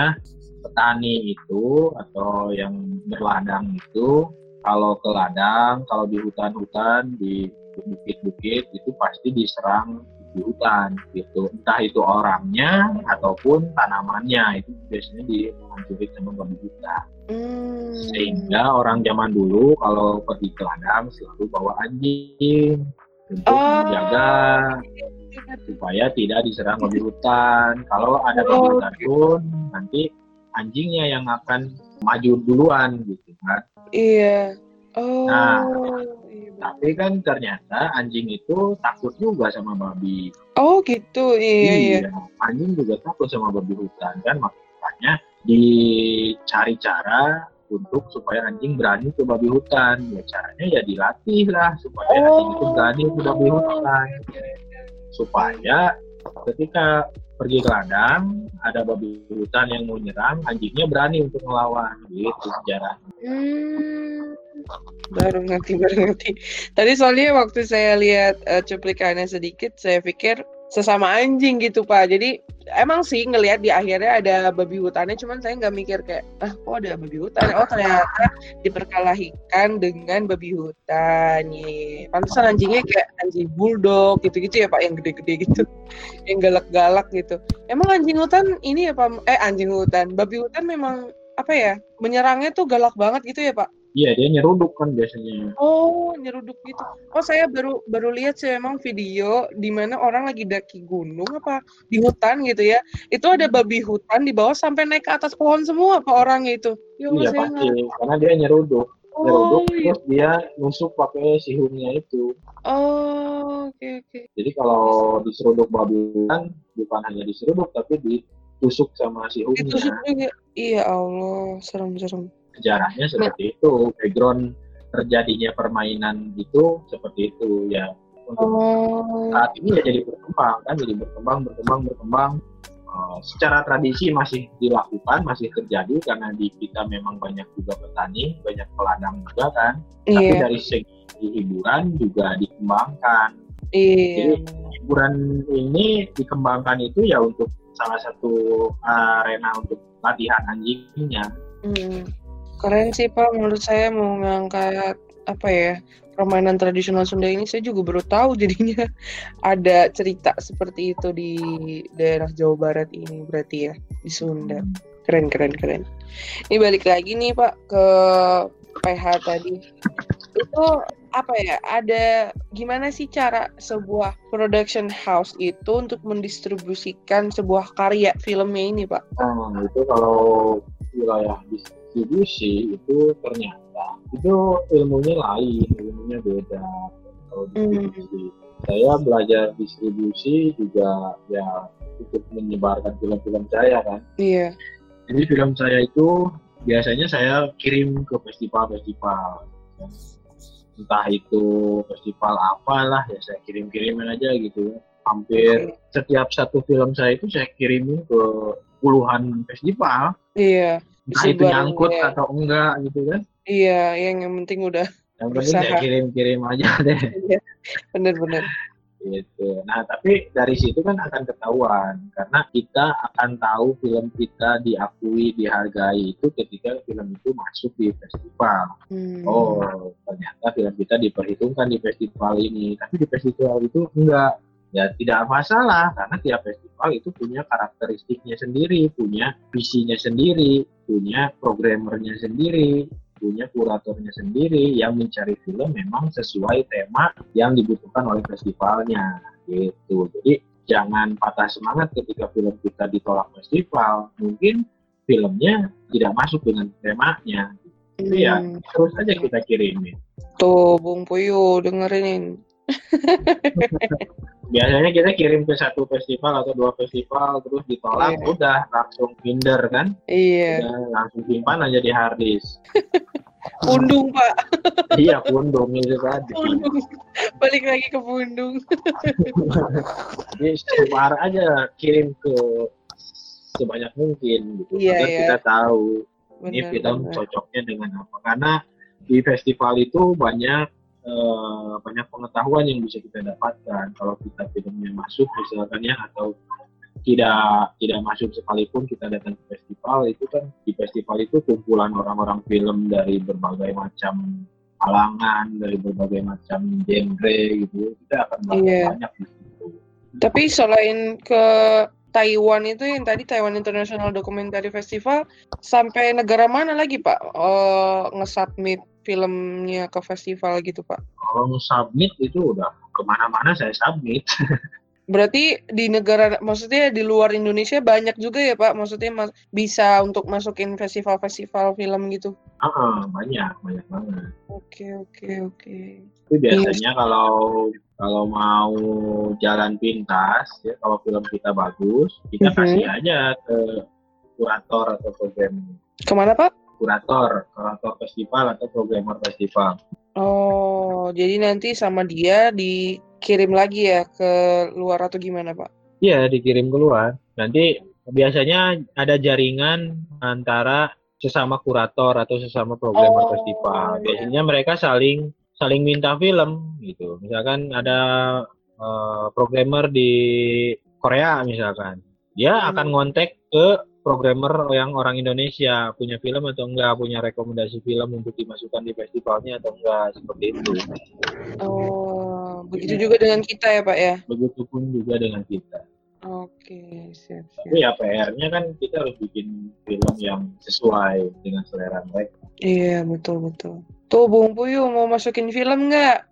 petani itu atau yang berladang itu kalau ke ladang, kalau di hutan-hutan, di bukit-bukit itu pasti diserang di hutan gitu. Entah itu orangnya ataupun tanamannya itu biasanya dihancurin sama babi hutan. Hmm. Sehingga orang zaman dulu kalau pergi ke ladang selalu bawa anjing untuk Oh. menjaga supaya tidak diserang babi hutan. Kalau ada babi hutan pun nanti anjingnya yang akan maju duluan gitu kan. Iya. Oh. Nah. iya. Tapi kan ternyata anjing itu takut juga sama babi. Oh gitu. Iya iya. Anjing juga takut sama babi hutan kan makanya dicari cara untuk supaya anjing berani ke babi hutan. Ya caranya ya dilatih lah supaya Oh. anjing itu berani ke babi hutan. Supaya ketika pergi ke ladang ada babi hutan yang mau nyerang, anjingnya berani untuk melawan gitu sejarah. Hmm. Baru ngerti, baru ngerti. Tadi soalnya waktu saya lihat eh, cuplikannya sedikit, saya pikir sesama anjing gitu Pak. Jadi emang sih ngelihat di akhirnya ada babi hutannya, cuman saya nggak mikir kayak, ah kok ada babi hutan? Oh ternyata diperkelahikan dengan babi hutan. Ye. Pantesan anjingnya kayak anjing bulldog gitu-gitu ya Pak, yang gede-gede gitu, yang galak-galak gitu. Emang anjing hutan ini ya Pak? Eh anjing hutan, babi hutan memang apa ya? Menyerangnya tuh galak banget gitu ya Pak? Iya dia nyeruduk kan biasanya. Oh, nyeruduk gitu. Oh, saya baru baru lihat sih emang video di mana orang lagi daki gunung apa di hutan gitu ya. Itu ada babi hutan di bawah sampai naik ke atas pohon semua apa orangnya itu. Ya Allah, Iya pasti, nggak- karena dia nyeruduk. Oh, Nyeruduk iya. terus dia nusuk pakai sihungnya itu. Oh, oke oke. Jadi kalau diseruduk babi hutan bukan hanya diseruduk tapi ditusuk sama sihungnya. Ditusuk juga. Iya Allah, serem-serem. Sejarahnya seperti itu. Background terjadinya permainan itu seperti itu ya. Untuk Oh. saat ini ya jadi berkembang kan, jadi berkembang, berkembang, berkembang. Eh, secara tradisi masih dilakukan, masih terjadi karena di kita memang banyak juga petani, banyak peladang juga kan. Tapi Iya, dari segi hiburan juga dikembangkan. iya. Hiburan ini dikembangkan itu ya untuk salah satu arena untuk latihan anjingnya. Hmm. Keren sih Pak, menurut saya mau ngangkat apa ya permainan tradisional Sunda ini saya juga baru tahu jadinya ada cerita seperti itu di daerah Jawa Barat ini berarti ya di Sunda. Keren keren keren. Ini balik lagi nih Pak ke PH tadi. Itu apa ya? Ada gimana sih cara sebuah production house itu untuk mendistribusikan sebuah karya filmnya ini Pak? Nah, itu kalau wilayah distribusi itu ternyata itu ilmunya lain, ilmunya beda. Kalau distribusi, saya belajar distribusi juga ya ikut menyebarkan film-film saya kan. Iya. Jadi film saya itu biasanya saya kirim ke festival-festival. Entah itu festival apalah ya saya kirim-kirimin aja gitu. Hampir setiap satu film saya itu saya kirimin ke puluhan festival. Iya. Entah itu nyangkut ya. atau enggak gitu kan. Iya, yang yang penting udah yang penting saya kirim-kirim aja deh bener-bener gitu. Nah, tapi dari situ kan akan ketahuan karena kita akan tahu film kita diakui, dihargai itu ketika film itu masuk di festival. Hmm. Oh, ternyata film kita diperhitungkan di festival ini. Tapi di festival itu enggak. Ya tidak masalah karena tiap festival itu punya karakteristiknya sendiri, punya visinya sendiri, punya programmernya sendiri, punya kuratornya sendiri yang mencari film memang sesuai tema yang dibutuhkan oleh festivalnya gitu. Jadi jangan patah semangat ketika film kita ditolak festival. Mungkin filmnya tidak masuk dengan temanya. Gitu. ya hmm. terus aja kita kirimin. Tuh Bung Puyu dengerin biasanya kita kirim ke satu festival atau dua festival terus ditolak yeah. udah langsung minder kan iya yeah. langsung simpan aja di harddisk pundung pak iya pundung itu tadi pundung. balik lagi ke pundung jadi sebar aja kirim ke sebanyak mungkin gitu yeah, agar yeah. kita tahu benar, ini film benar. cocoknya dengan apa karena di festival itu banyak uh, banyak pengetahuan yang bisa kita dapatkan kalau kita filmnya masuk misalkan ya atau tidak tidak masuk sekalipun kita datang ke festival itu kan di festival itu kumpulan orang-orang film dari berbagai macam kalangan dari berbagai macam genre gitu kita akan yeah. banyak di situ. Tapi selain ke Taiwan itu yang tadi Taiwan International Documentary Festival sampai negara mana lagi Pak uh, nge-submit filmnya ke festival gitu Pak? Kalau submit itu udah ke mana-mana saya submit. Berarti di negara, maksudnya di luar Indonesia banyak juga ya Pak? Maksudnya mas, bisa untuk masukin festival-festival film gitu? Ah, uh, banyak, banyak banget. Oke, oke, oke. Itu biasanya yes. kalau kalau mau jalan pintas, ya kalau film kita bagus, kita mm -hmm. kasih aja ke kurator atau program. Ke mana Pak? Kurator, kurator festival atau programmer festival. Oh, jadi nanti sama dia dikirim lagi ya ke luar atau gimana, Pak? Iya, dikirim ke luar. Nanti biasanya ada jaringan antara sesama kurator atau sesama programmer oh, festival. Iya. Biasanya mereka saling saling minta film gitu. Misalkan ada uh, programmer di Korea misalkan, dia hmm. akan ngontek ke programmer yang orang Indonesia punya film atau enggak punya rekomendasi film untuk dimasukkan di festivalnya atau enggak seperti itu. Oh, begitu juga dengan kita ya Pak ya? Begitu pun juga dengan kita. Oke, siap, siap. Tapi ya PR-nya kan kita harus bikin film yang sesuai dengan selera mereka. Iya, betul betul. Tuh Bung Puyu mau masukin film nggak?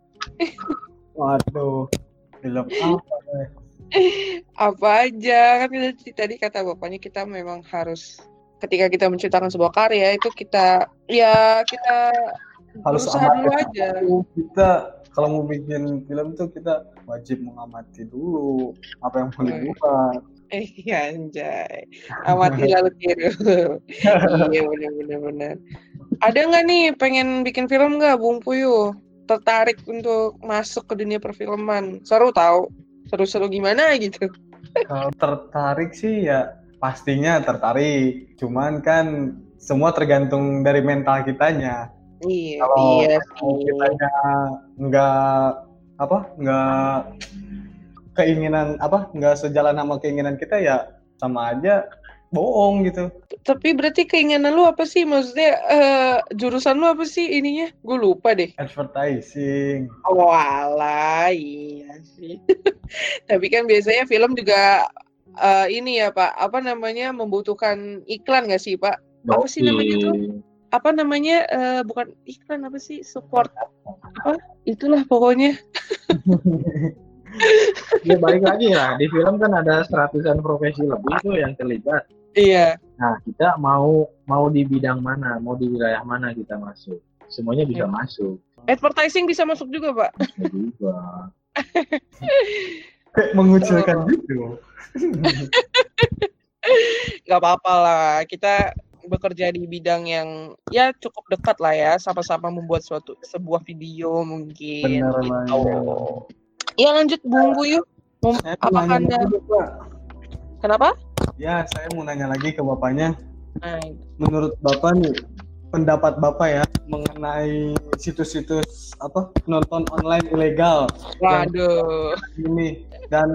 Waduh, film apa? apa aja kan tadi kata bapaknya kita memang harus ketika kita menciptakan sebuah karya itu kita ya kita harus berusaha dulu aja. Kita kalau mau bikin film tuh kita wajib mengamati dulu apa yang mau dibuat. Eh iya anjay. Amati lalu tiru. Iya benar benar benar. Ada nggak nih pengen bikin film nggak Bung Puyu? Tertarik untuk masuk ke dunia perfilman. Seru tahu seru-seru gimana gitu? Kalau tertarik sih ya pastinya tertarik. Cuman kan semua tergantung dari mental kitanya. Iya kalau iya kitanya nggak apa nggak keinginan apa nggak sejalan sama keinginan kita ya sama aja bohong gitu. Tapi berarti keinginan lu apa sih? Maksudnya uh, jurusan lu apa sih ininya? Gue lupa deh. Advertising. Oh alah, iya sih. Tapi kan biasanya film juga uh, ini ya Pak, apa namanya membutuhkan iklan nggak sih Pak? Apa sih namanya tuh? Apa namanya? Uh, bukan iklan apa sih? Support apa? Itulah pokoknya. ya balik lagi lah di film kan ada seratusan profesi lebih tuh yang terlibat Iya. Nah, kita mau mau di bidang mana, mau di wilayah mana kita masuk. Semuanya bisa ya. masuk. Advertising bisa masuk juga, Pak. Bisa juga. Kayak mengucilkan oh. gitu. Gak apa-apa lah. Kita bekerja di bidang yang ya cukup dekat lah ya, sama-sama membuat suatu sebuah video mungkin. Benar gitu. Ya lanjut Bung yuk. Apa anda? Kenapa? Ya, saya mau nanya lagi ke bapaknya. Menurut bapak nih, pendapat Bapak ya mengenai situs-situs apa nonton online ilegal Waduh. ini dan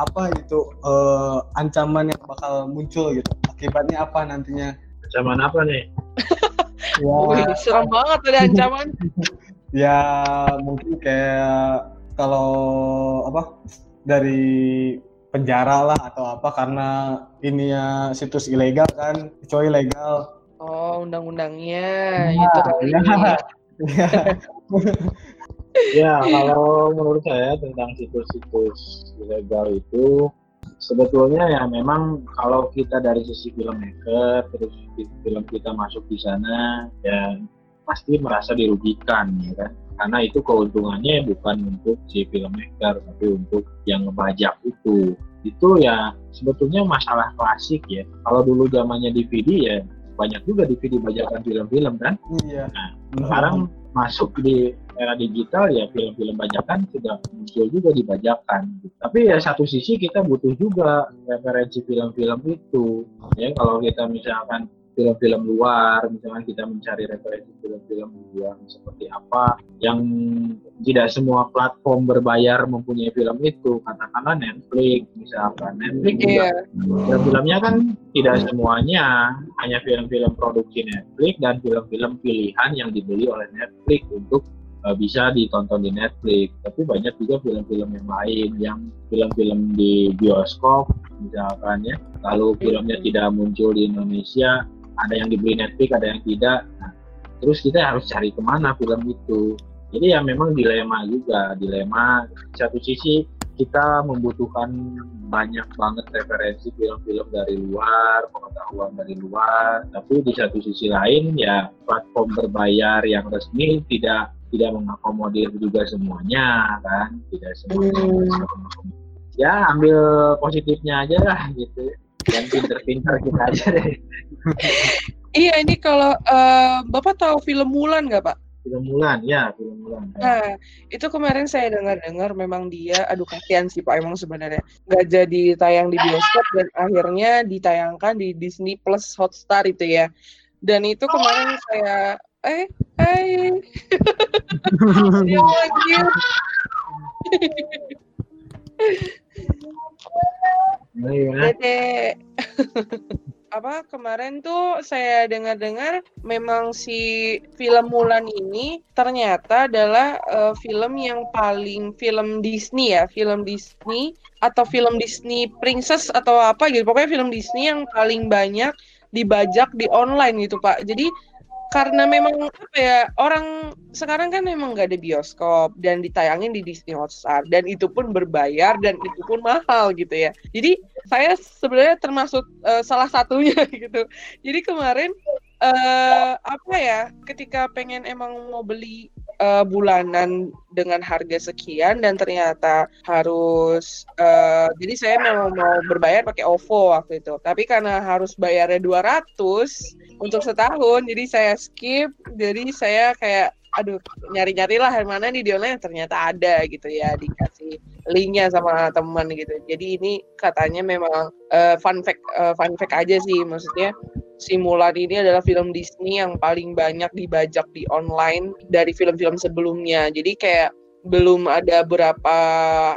apa itu eh, ancaman yang bakal muncul gitu. Akibatnya apa nantinya? Ancaman apa nih? Ya, Wih, serem banget ada ancaman. ya mungkin kayak kalau apa dari penjara lah atau apa karena ini ya situs ilegal kan, kecuali legal. Oh, undang-undangnya Nah, itu ya. Ya. Ya, kalau menurut saya tentang situs-situs ilegal itu sebetulnya ya memang kalau kita dari sisi filmmaker terus film kita masuk di sana ya pasti merasa dirugikan ya kan karena itu keuntungannya bukan untuk si filmmaker tapi untuk yang ngebajak itu itu ya sebetulnya masalah klasik ya kalau dulu zamannya DVD ya banyak juga DVD bajakan film-film kan Iya. Nah, sekarang masuk di era digital ya film-film bajakan sudah muncul juga di bajakan. Tapi ya satu sisi kita butuh juga referensi film-film itu. Ya kalau kita misalkan film-film luar, misalkan kita mencari referensi film-film yang seperti apa, yang tidak semua platform berbayar mempunyai film itu, katakanlah Netflix misalkan. Netflix juga Iya. film-filmnya kan tidak semuanya hanya film-film produksi Netflix dan film-film pilihan yang dibeli oleh Netflix untuk uh, bisa ditonton di Netflix. Tapi banyak juga film-film yang lain yang film-film di bioskop misalkan ya. Lalu filmnya tidak muncul di Indonesia, ada yang dibeli Netflix, ada yang tidak. Nah, terus kita harus cari ke mana film itu. Jadi ya memang dilema juga, dilema satu sisi kita membutuhkan banyak banget referensi film-film dari luar, pengetahuan dari luar. Tapi di satu sisi lain ya platform berbayar yang resmi tidak tidak mengakomodir juga semuanya kan, tidak semuanya. Hmm. Ya ambil positifnya aja lah gitu. Dan pinter-pinter kita aja deh. Iya, ini kalau eh, Bapak tahu film Mulan nggak, Pak? Film Mulan, ya film Mulan. Nah, itu kemarin saya dengar-dengar memang dia, aduh kasihan sih Pak emang sebenarnya nggak jadi tayang di bioskop dan akhirnya ditayangkan di Disney Plus Hotstar itu ya. Dan itu kemarin saya, eh, eh, ya lagi. Nah, gimana? Dede. Apa kemarin tuh saya dengar-dengar memang si film Mulan ini ternyata adalah eh, film yang paling film Disney ya, film Disney atau film Disney Princess atau apa gitu. Pokoknya film Disney yang paling banyak dibajak di online gitu, Pak. Jadi karena memang apa ya orang sekarang kan memang nggak ada bioskop dan ditayangin di Disney Hotstar. Dan itu pun berbayar dan itu pun mahal gitu ya. Jadi saya sebenarnya termasuk eh, salah satunya gitu. Jadi kemarin eh apa ya ketika pengen emang mau beli eh, bulanan dengan harga sekian dan ternyata harus eh, jadi saya memang mau berbayar pakai OVO waktu itu. Tapi karena harus bayarnya 200 untuk setahun jadi saya skip. Jadi saya kayak aduh nyari-nyari lah yang mana nih di online ternyata ada gitu ya dikasih linknya sama teman gitu. Jadi ini katanya memang eh, fun fact eh, fun fact aja sih maksudnya si Mulan ini adalah film Disney yang paling banyak dibajak di online dari film-film sebelumnya. Jadi kayak belum ada berapa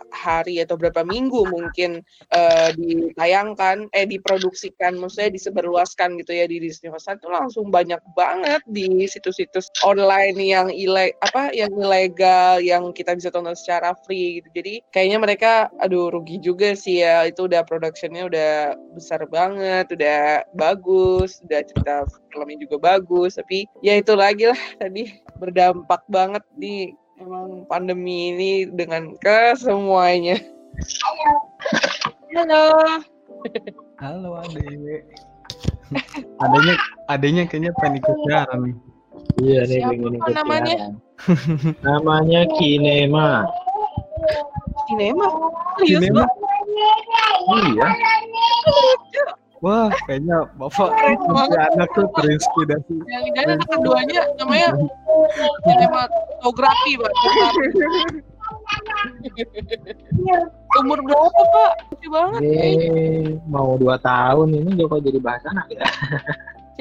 hari atau berapa minggu mungkin eh, ditayangkan eh diproduksikan maksudnya disebarluaskan gitu ya di Disney Hotstar itu langsung banyak banget di situs-situs online yang ile apa yang ilegal yang kita bisa tonton secara free gitu. Jadi kayaknya mereka aduh rugi juga sih ya. Itu udah productionnya udah besar banget udah bagus udah cerita filmnya juga bagus. Tapi ya itu lagi lah tadi berdampak banget di emang pandemi ini dengan ke semuanya. Halo. Halo adek. adanya adanya kayaknya ikut siaran nih. Iya nih pengen ikut namanya? namanya Kinema. Serius, Kinema? Pak? Iya. Wah, kayaknya bapak punya anak tuh terinspirasi. Yang ini anak keduanya namanya sinematografi, Pak. Umur berapa, Pak? Lucu banget. Eh, mau dua tahun ini Joko jadi bahas anak ya.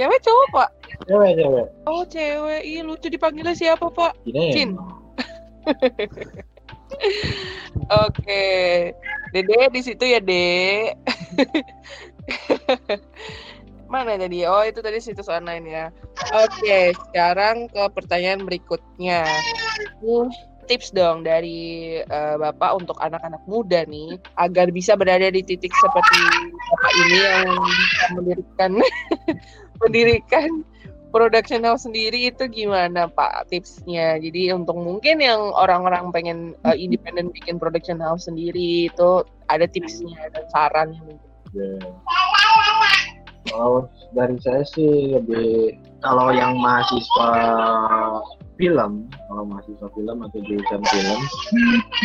Cewek cowok pak? Cewek, cewek. Oh cewek, ih lucu dipanggilnya siapa pak? Gini. Cin. Oke, Dede di situ ya Dek. Mana tadi? Oh itu tadi situs online ya. Oke, sekarang ke pertanyaan berikutnya. Tips dong dari eh, Bapak untuk anak-anak muda nih agar bisa berada di titik seperti Bapak ini yang mendirikan mendirikan production house sendiri itu gimana Pak tipsnya? Jadi untuk mungkin yang orang-orang pengen uh, independen bikin production house sendiri itu ada tipsnya dan sarannya mungkin. Ya. Kalau dari saya sih lebih kalau yang mahasiswa film, kalau mahasiswa film atau jurusan film,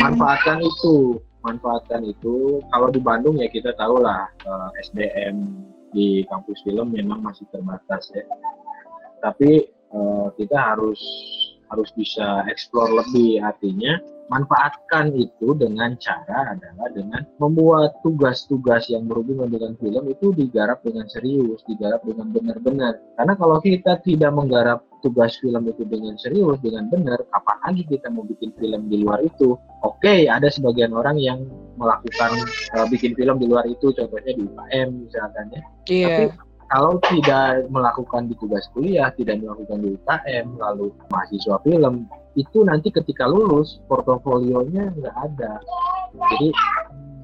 manfaatkan itu, manfaatkan itu. Kalau di Bandung ya kita tahu lah eh, SDM di kampus film memang masih terbatas ya. Tapi eh, kita harus harus bisa explore lebih artinya manfaatkan itu dengan cara adalah dengan membuat tugas-tugas yang berhubungan dengan film itu digarap dengan serius, digarap dengan benar-benar. Karena kalau kita tidak menggarap tugas film itu dengan serius, dengan benar, kapan lagi kita mau bikin film di luar itu? Oke, ada sebagian orang yang melakukan uh, bikin film di luar itu, contohnya di UKM misalkan ya. Iya. Tapi kalau tidak melakukan di tugas kuliah, tidak melakukan di UKM, lalu mahasiswa film, itu nanti ketika lulus portofolionya nggak ada. Jadi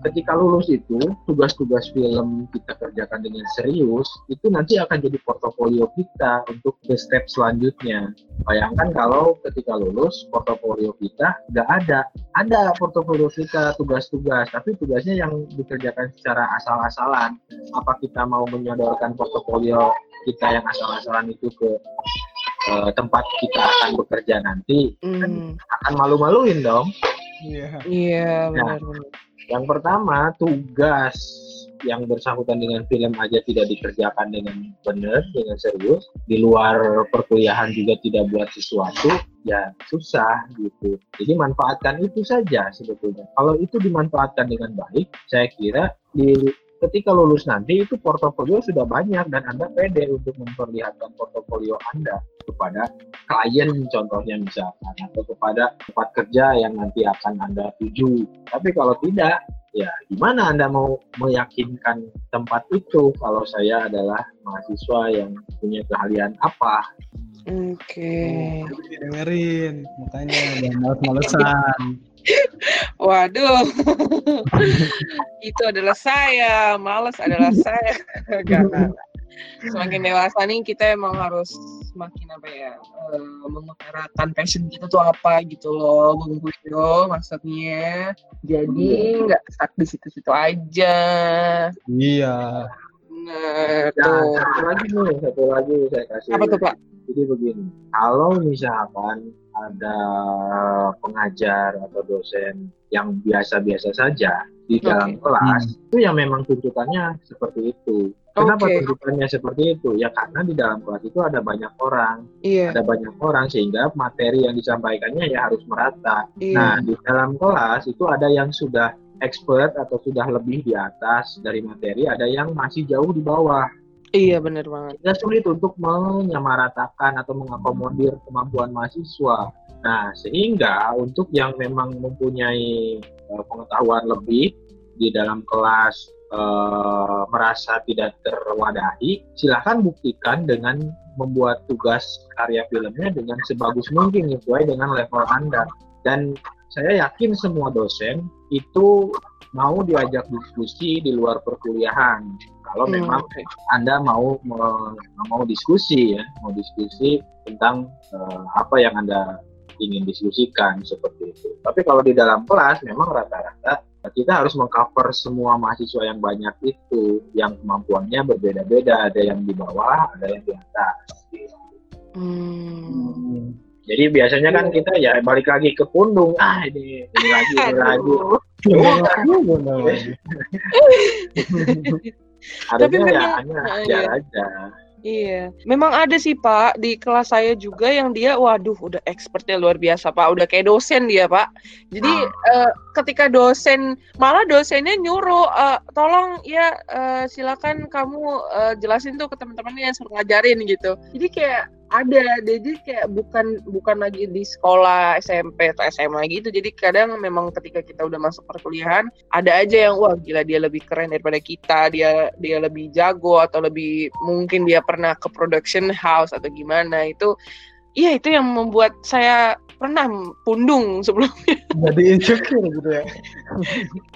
ketika lulus itu tugas-tugas film kita kerjakan dengan serius itu nanti akan jadi portofolio kita untuk ke step selanjutnya. Bayangkan kalau ketika lulus portofolio kita nggak ada, ada portofolio kita tugas-tugas, tapi tugasnya yang dikerjakan secara asal-asalan. Apa kita mau menyodorkan portofolio kita yang asal-asalan itu ke uh, tempat kita akan bekerja nanti kan Hmm. akan malu-maluin dong. Iya. Iya Nah. benar-benar. Yang pertama tugas yang bersangkutan dengan film aja tidak dikerjakan dengan benar, dengan serius, di luar perkuliahan juga tidak buat sesuatu, ya susah gitu. Jadi manfaatkan itu saja sebetulnya. Kalau itu dimanfaatkan dengan baik, saya kira di ketika lulus nanti itu portofolio sudah banyak dan Anda pede untuk memperlihatkan portofolio Anda kepada klien contohnya misalkan atau kepada tempat kerja yang nanti akan Anda tuju. Tapi kalau tidak, ya gimana Anda mau meyakinkan tempat itu kalau saya adalah mahasiswa yang punya keahlian apa? Oke. dengerin makanya jangan males-malesan Waduh. Itu adalah saya, males adalah saya. Gak, gak, gak. Semakin dewasa nih kita emang harus semakin apa ya eh, mengutarakan passion kita tuh apa gitu loh Bung Guyo maksudnya jadi nggak stuck di situ-situ aja iya nah tuh satu lagi nih, satu lagi saya kasih. apa tuh pak Jadi begini, kalau misalkan ada pengajar atau dosen yang biasa-biasa saja di dalam kelas, itu yang memang tuntutannya seperti itu. Kenapa Oke. tuntutannya seperti itu? Ya karena di dalam kelas itu ada banyak orang, iya ada banyak orang sehingga materi yang disampaikannya ya harus merata. Nah, iya di dalam kelas itu ada yang sudah expert atau sudah lebih di atas dari materi, ada yang masih jauh di bawah iya bener banget tidak sulit untuk menyamaratakan atau mengakomodir kemampuan mahasiswa. Nah, sehingga untuk yang memang mempunyai eh, pengetahuan lebih di dalam kelas eh, merasa tidak terwadahi, silahkan buktikan dengan membuat tugas karya filmnya dengan sebagus mungkin sesuai dengan level Anda. Dan saya yakin semua dosen itu mau diajak diskusi di luar perkuliahan. Kalau Hmm, memang anda mau mau diskusi ya, mau diskusi tentang eh, apa yang Anda ingin diskusikan seperti itu. Tapi kalau di dalam kelas memang rata-rata kita harus mengcover semua mahasiswa yang banyak itu, yang kemampuannya berbeda-beda, ada yang di bawah, ada yang di atas. Hmm. Jadi biasanya kan kita ya balik lagi ke pundung, ah ini, ini lagi, ini lagi. Aduh. Iya, Tapi Harusnya ya hanya Ah, ajar iya. aja. Iya, memang ada sih Pak di kelas saya juga yang dia, waduh, udah expertnya luar biasa Pak, udah kayak dosen dia Pak. Jadi uh, ketika dosen, malah dosennya nyuruh, uh, tolong ya uh, silakan kamu uh, jelasin tuh ke teman-temannya yang suruh ngajarin gitu. Jadi kayak ada jadi kayak bukan bukan lagi di sekolah SMP atau SMA gitu. Jadi kadang memang ketika kita udah masuk perkuliahan ada aja yang wah gila dia lebih keren daripada kita. Dia dia lebih jago atau lebih mungkin dia pernah ke production house atau gimana. Itu iya itu yang membuat saya pernah pundung sebelumnya. Jadi insecure gitu ya.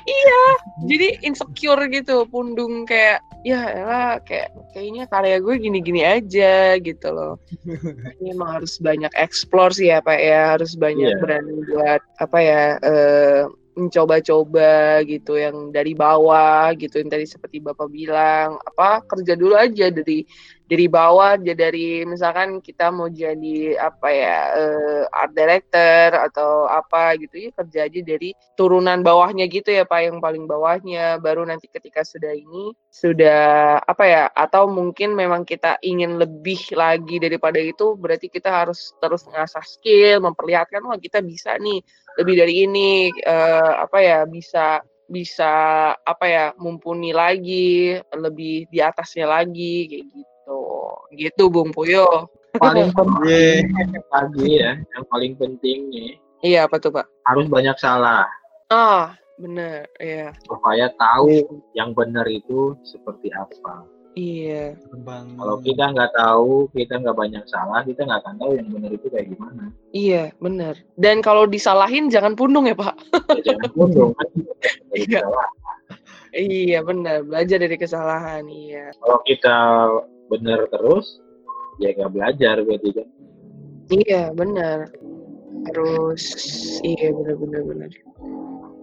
iya, jadi insecure gitu, pundung kayak ya elah kayak kayaknya karya gue gini-gini aja gitu loh. Ini emang harus banyak explore sih ya Pak ya, harus banyak yeah. berani buat apa ya uh, mencoba-coba gitu yang dari bawah gitu yang tadi seperti Bapak bilang apa kerja dulu aja dari dari bawah dari misalkan kita mau jadi apa ya uh, art director atau apa gitu ya kerja aja dari turunan bawahnya gitu ya pak yang paling bawahnya. Baru nanti ketika sudah ini sudah apa ya atau mungkin memang kita ingin lebih lagi daripada itu berarti kita harus terus ngasah skill memperlihatkan wah kita bisa nih lebih dari ini uh, apa ya bisa bisa apa ya mumpuni lagi lebih di atasnya lagi kayak gitu Gitu Bung Puyo. Paling penting lagi ya, yang paling penting nih. Iya apa tuh Pak? Harus banyak salah. Ah, bener, iya. Supaya tahu yang benar itu seperti apa. Iya. Kalau kita nggak tahu, kita nggak banyak salah, kita nggak akan tahu yang benar itu kayak gimana. Iya, benar. Dan kalau disalahin jangan pundung ya Pak. Ya, jangan pundung kan. iya. iya benar. Belajar dari kesalahan. Iya. Kalau kita benar terus ya nggak belajar berarti kan. Iya benar harus iya benar benar benar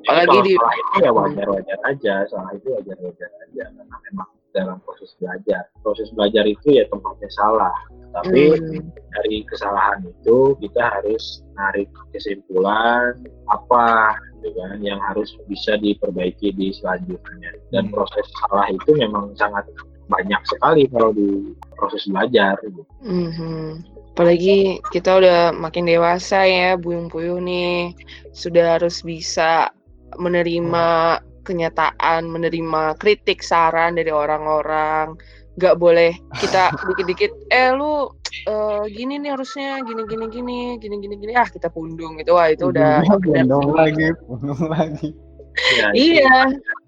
apalagi di itu ya wajar wajar aja salah itu wajar wajar aja karena memang dalam proses belajar. Proses belajar itu ya tempatnya salah tapi hmm. dari kesalahan itu kita harus narik kesimpulan apa gitu kan yang harus bisa diperbaiki di selanjutnya. Dan hmm. proses salah itu memang sangat banyak sekali kalau di proses belajar. Gitu. Mm-hmm. Apalagi kita udah makin dewasa ya, Buyung Puyuh nih sudah harus bisa menerima kenyataan, menerima kritik, saran dari orang-orang. Gak boleh kita dikit-dikit, eh lu uh, gini nih harusnya gini gini gini gini gini gini ah kita pundung itu wah itu udah pundung lagi pundung lagi ya, iya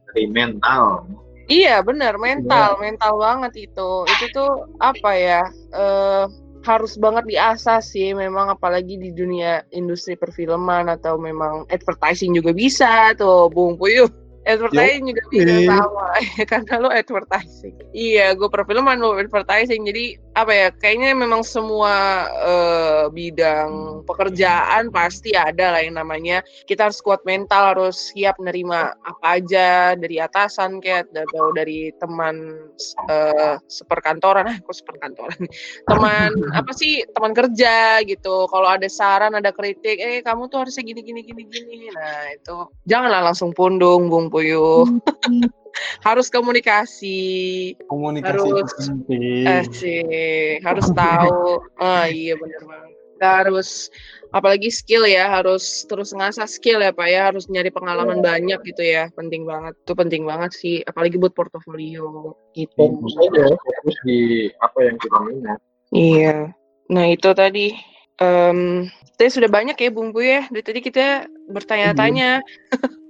dari mental Iya benar mental, ya. mental banget itu. Itu tuh apa ya? Uh, harus banget diasah sih memang apalagi di dunia industri perfilman atau memang advertising juga bisa tuh Bung Puyuh advertising juga bisa sama ya karena lo advertising iya gue perfilman lo advertising jadi apa ya kayaknya memang semua uh, bidang pekerjaan pasti ada lah yang namanya kita harus kuat mental harus siap nerima apa aja dari atasan kayak atau dari teman uh, seperkantoran. Ah kok seperkantoran? Teman apa sih teman kerja gitu. Kalau ada saran ada kritik eh kamu tuh harusnya gini gini gini gini. Nah itu. Janganlah langsung pundung bung Puyuh. Harus komunikasi. Komunikasi harus, penting. Asik, harus tahu. oh iya benar banget. Kita harus apalagi skill ya, harus terus ngasah skill ya Pak ya, harus nyari pengalaman yeah. banyak gitu ya. Penting banget. Itu penting banget sih, apalagi buat portofolio gitu. Fokus aja, fokus di apa yang kita minat. Iya. Nah, itu tadi um, tadi sudah banyak ya Bung Bu ya. Dari tadi kita bertanya-tanya. Hmm.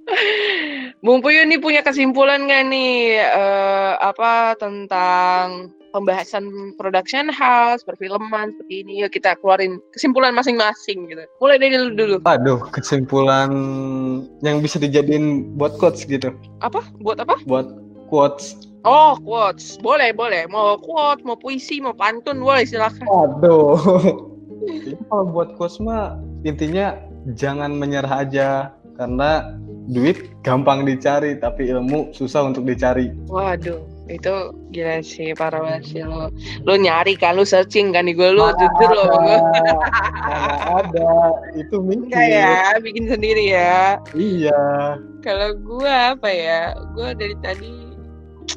Bung Puyo ini punya kesimpulan nggak nih uh, apa tentang pembahasan production house, perfilman seperti ini? Yuk kita keluarin kesimpulan masing-masing gitu. Mulai dari dulu dulu. Aduh, kesimpulan yang bisa dijadiin buat quotes gitu. Apa? Buat apa? Buat quotes. Oh, quotes. Boleh, boleh. Mau quote, mau puisi, mau pantun, boleh silakan. Aduh. kalau buat quotes mah intinya jangan menyerah aja karena duit gampang dicari tapi ilmu susah untuk dicari. Waduh, itu gila sih para sih lo. Lo nyari kan, lo searching kan gue lo jujur lo gue. ada, itu mikir. Enggak ya, bikin sendiri ya. Iya. Kalau gue apa ya? Gue dari tadi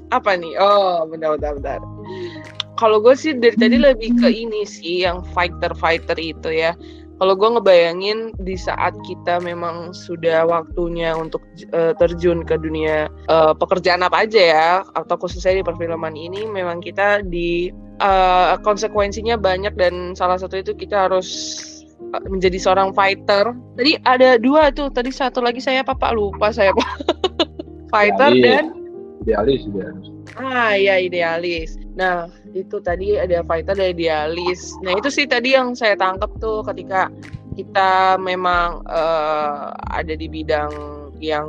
apa nih? Oh, bentar bentar bentar. kalau gue sih dari tadi lebih ke ini sih yang fighter fighter itu ya kalau gue ngebayangin di saat kita memang sudah waktunya untuk uh, terjun ke dunia uh, pekerjaan apa aja ya atau khususnya di perfilman ini memang kita di uh, konsekuensinya banyak dan salah satu itu kita harus menjadi seorang fighter. Tadi ada dua tuh, tadi satu lagi saya apa Pak lupa saya fighter idealis. dan idealis idealis. Ah ya idealis. Nah itu tadi ada fighter dan idealis. Nah itu sih tadi yang saya tangkap tuh ketika kita memang uh, ada di bidang yang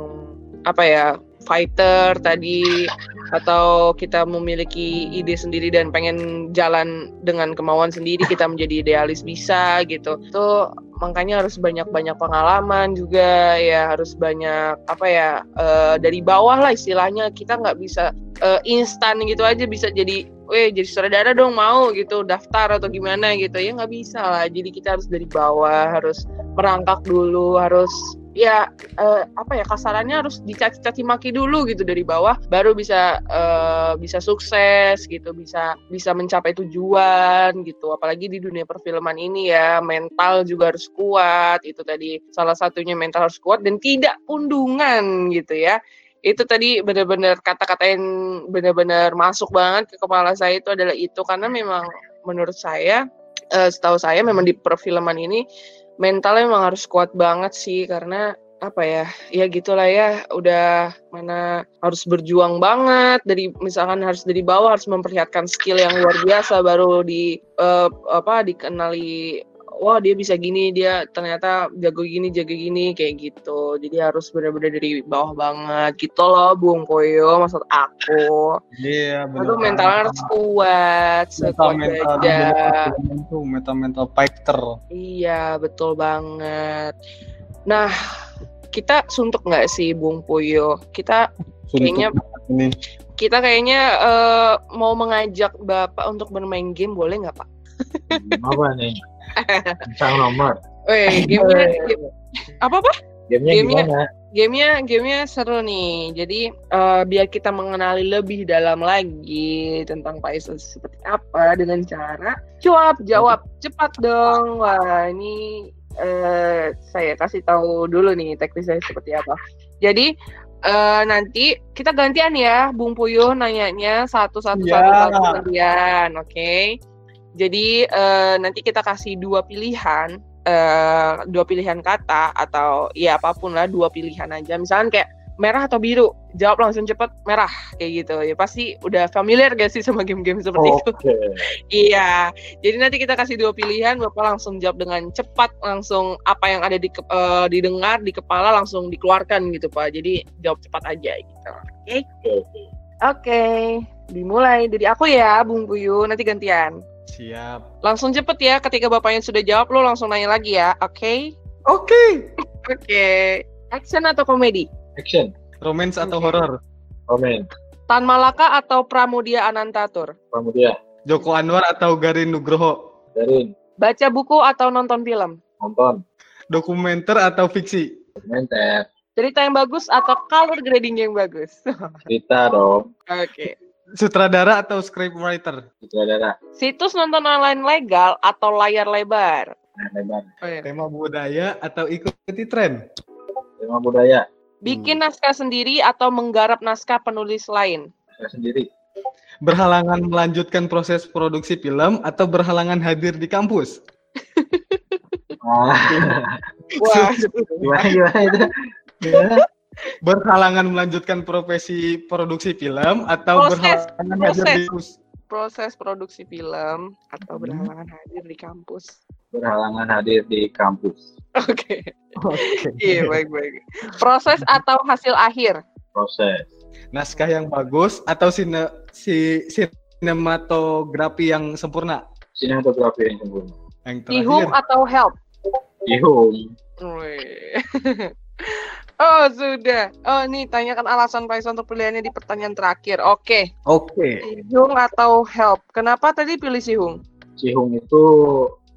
apa ya fighter tadi atau kita memiliki ide sendiri dan pengen jalan dengan kemauan sendiri kita menjadi idealis bisa gitu. Itu makanya harus banyak-banyak pengalaman juga ya harus banyak apa ya uh, dari bawah lah istilahnya. Kita nggak bisa uh, instan gitu aja bisa jadi weh jadi saudara dong mau gitu daftar atau gimana gitu. Ya nggak bisa lah. Jadi kita harus dari bawah harus merangkak dulu harus ya uh, apa ya kasarannya harus dicaci-caci maki dulu gitu dari bawah baru bisa uh, bisa sukses gitu bisa bisa mencapai tujuan gitu. Apalagi di dunia perfilman ini ya mental juga harus kuat. Itu tadi salah satunya mental harus kuat dan tidak undungan gitu ya. Itu tadi benar-benar kata-kata yang benar-benar masuk banget ke kepala saya itu adalah itu. Karena memang menurut saya uh, setahu saya memang di perfilman ini mentalnya memang harus kuat banget sih karena apa ya ya gitulah ya udah mana harus berjuang banget dari misalkan harus dari bawah harus memperlihatkan skill yang luar biasa baru di uh, apa dikenali wah dia bisa gini dia ternyata jago gini jago gini kayak gitu. Jadi harus benar-benar dari bawah banget. Gitu loh Bung Koyo maksud aku. Iya benar itu mental harus kuat sekuat mental, aja. mental mental fighter. Iya betul banget. Nah kita suntuk nggak sih Bung Puyo kita suntuk kayaknya ini. kita kayaknya uh, mau mengajak bapak untuk bermain game boleh nggak pak apa nih Sang nomor. Weh, gamenya game, apa apa? Gamenya, gamenya gimana? Gamenya, gamenya seru nih. Jadi uh, biar kita mengenali lebih dalam lagi tentang Paisan seperti apa dengan cara jawab, jawab cepat dong. Wah ini uh, saya kasih tahu dulu nih teknis saya seperti apa. Jadi uh, nanti kita gantian ya, Bung Puyuh nanyanya satu-satu yeah. satu satu gantian, oke? Okay? Jadi uh, nanti kita kasih dua pilihan, uh, dua pilihan kata atau ya apa pun lah dua pilihan aja. Misalnya kayak merah atau biru, jawab langsung cepet merah kayak gitu. Ya pasti udah familiar gak sih sama game-game seperti okay. itu? iya. Jadi nanti kita kasih dua pilihan, bapak langsung jawab dengan cepat, langsung apa yang ada di uh, didengar di kepala langsung dikeluarkan gitu pak. Jadi jawab cepat aja gitu. Oke. Okay? Oke. Okay. Dimulai dari aku ya, Bung Buyu. Nanti gantian. Siap. Langsung cepet ya, ketika bapaknya sudah jawab, lo langsung nanya lagi ya, oke? Okay? Oke. Okay. oke. Okay. Action atau komedi? Action. Romance atau okay. horror? Romance. Tan Malaka atau Pramudia Anantatur? Pramudia. Joko Anwar atau Garin Nugroho? Garin. Baca buku atau nonton film? Nonton. Dokumenter atau fiksi? Dokumenter. Cerita yang bagus atau color grading yang bagus? Cerita dong. Oke. Okay. Sutradara atau scriptwriter? Sutradara. Situs nonton online legal atau layar lebar? Layar lebar. Oh, iya. Tema budaya atau ikuti tren? Tema budaya. Bikin hmm. naskah sendiri atau menggarap naskah penulis lain? Naskah sendiri. Berhalangan melanjutkan proses produksi film atau berhalangan hadir di kampus? Wah. Wah. Gimana, gimana itu? Gimana? Berhalangan melanjutkan profesi produksi film atau proses, berhalangan proses, hadir di kampus? Proses produksi film atau hmm. berhalangan hadir di kampus? Berhalangan hadir di kampus. Oke. Okay. Iya, baik baik. Proses atau hasil akhir? Proses. Naskah yang bagus atau sine, si sinematografi yang sempurna? Sinematografi yang sempurna. Yang Ihum atau help? Ihum. Oh sudah. Oh nih tanyakan alasan Faisal untuk pilihannya di pertanyaan terakhir. Oke. Okay. Oke. Okay. Sihung atau help? Kenapa tadi pilih Sihung? Sihung itu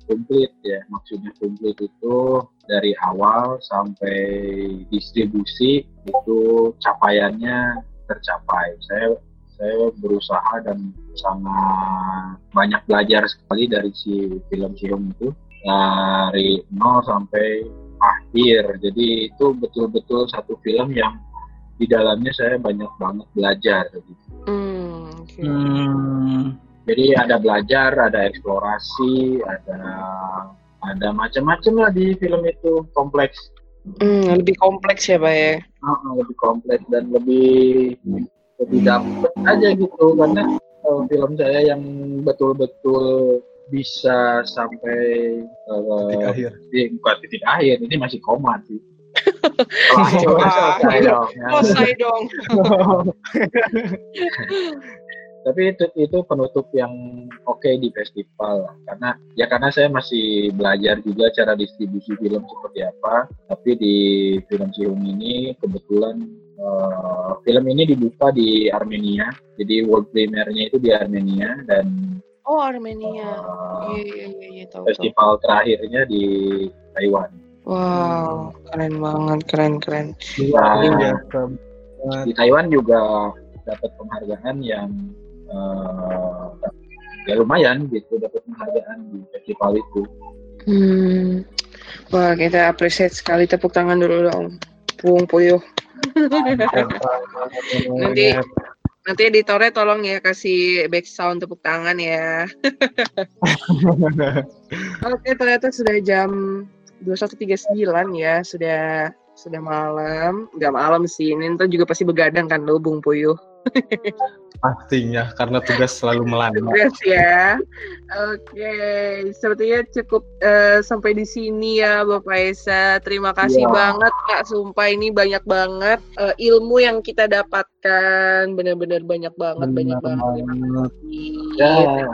komplit ya. Maksudnya komplit itu dari awal sampai distribusi itu capaiannya tercapai. Saya saya berusaha dan sangat banyak belajar sekali dari si film Cirung itu dari nol sampai akhir. Jadi itu betul-betul satu film yang di dalamnya saya banyak banget belajar. Gitu. Hmm, oke. Hmm. Jadi ada belajar, ada eksplorasi, ada ada macam-macam lah di film itu kompleks. Hmm, lebih kompleks ya, Pak ya. Ah, lebih kompleks dan lebih lebih dapet aja gitu karena eh, film saya yang betul-betul bisa sampai eh, Titik akhir. di bukan titik akhir ini masih koma sih. Kalau akhir udah selesai dong. Selesai dong. Tapi itu itu penutup yang oke di festival karena ya karena saya masih belajar juga cara distribusi film seperti apa. Tapi di film Cirung ini kebetulan eh, film ini dibuka di Armenia. Jadi world premiere-nya itu di Armenia dan Oh, Armenia. eh, Iya, iya, iya, iya, tahu, tahu. festival terakhirnya di Taiwan. Wow, keren banget, keren, keren. Nah, Iya. di Taiwan juga dapat penghargaan yang eh, ya lumayan gitu dapat penghargaan di festival itu. Hmm. Wah, kita appreciate sekali tepuk tangan dulu dong. Pung Puyuh. Nanti nanti editornya tolong ya kasih back sound tepuk tangan ya. Oke, ternyata sudah jam 21.39 ya, sudah sudah malam. Enggak malam sih, ini ntar juga pasti begadang kan lo Bung Puyuh. Pastinya karena tugas selalu melanda. Tugas ya. Oke, sepertinya cukup eh, sampai di sini ya Bapak Esa. Terima kasih Iya. banget Kak, sumpah ini banyak banget eh, ilmu yang kita dapatkan. Benar-benar banyak banget, banyak banget. Terima kasih. Ya, banget.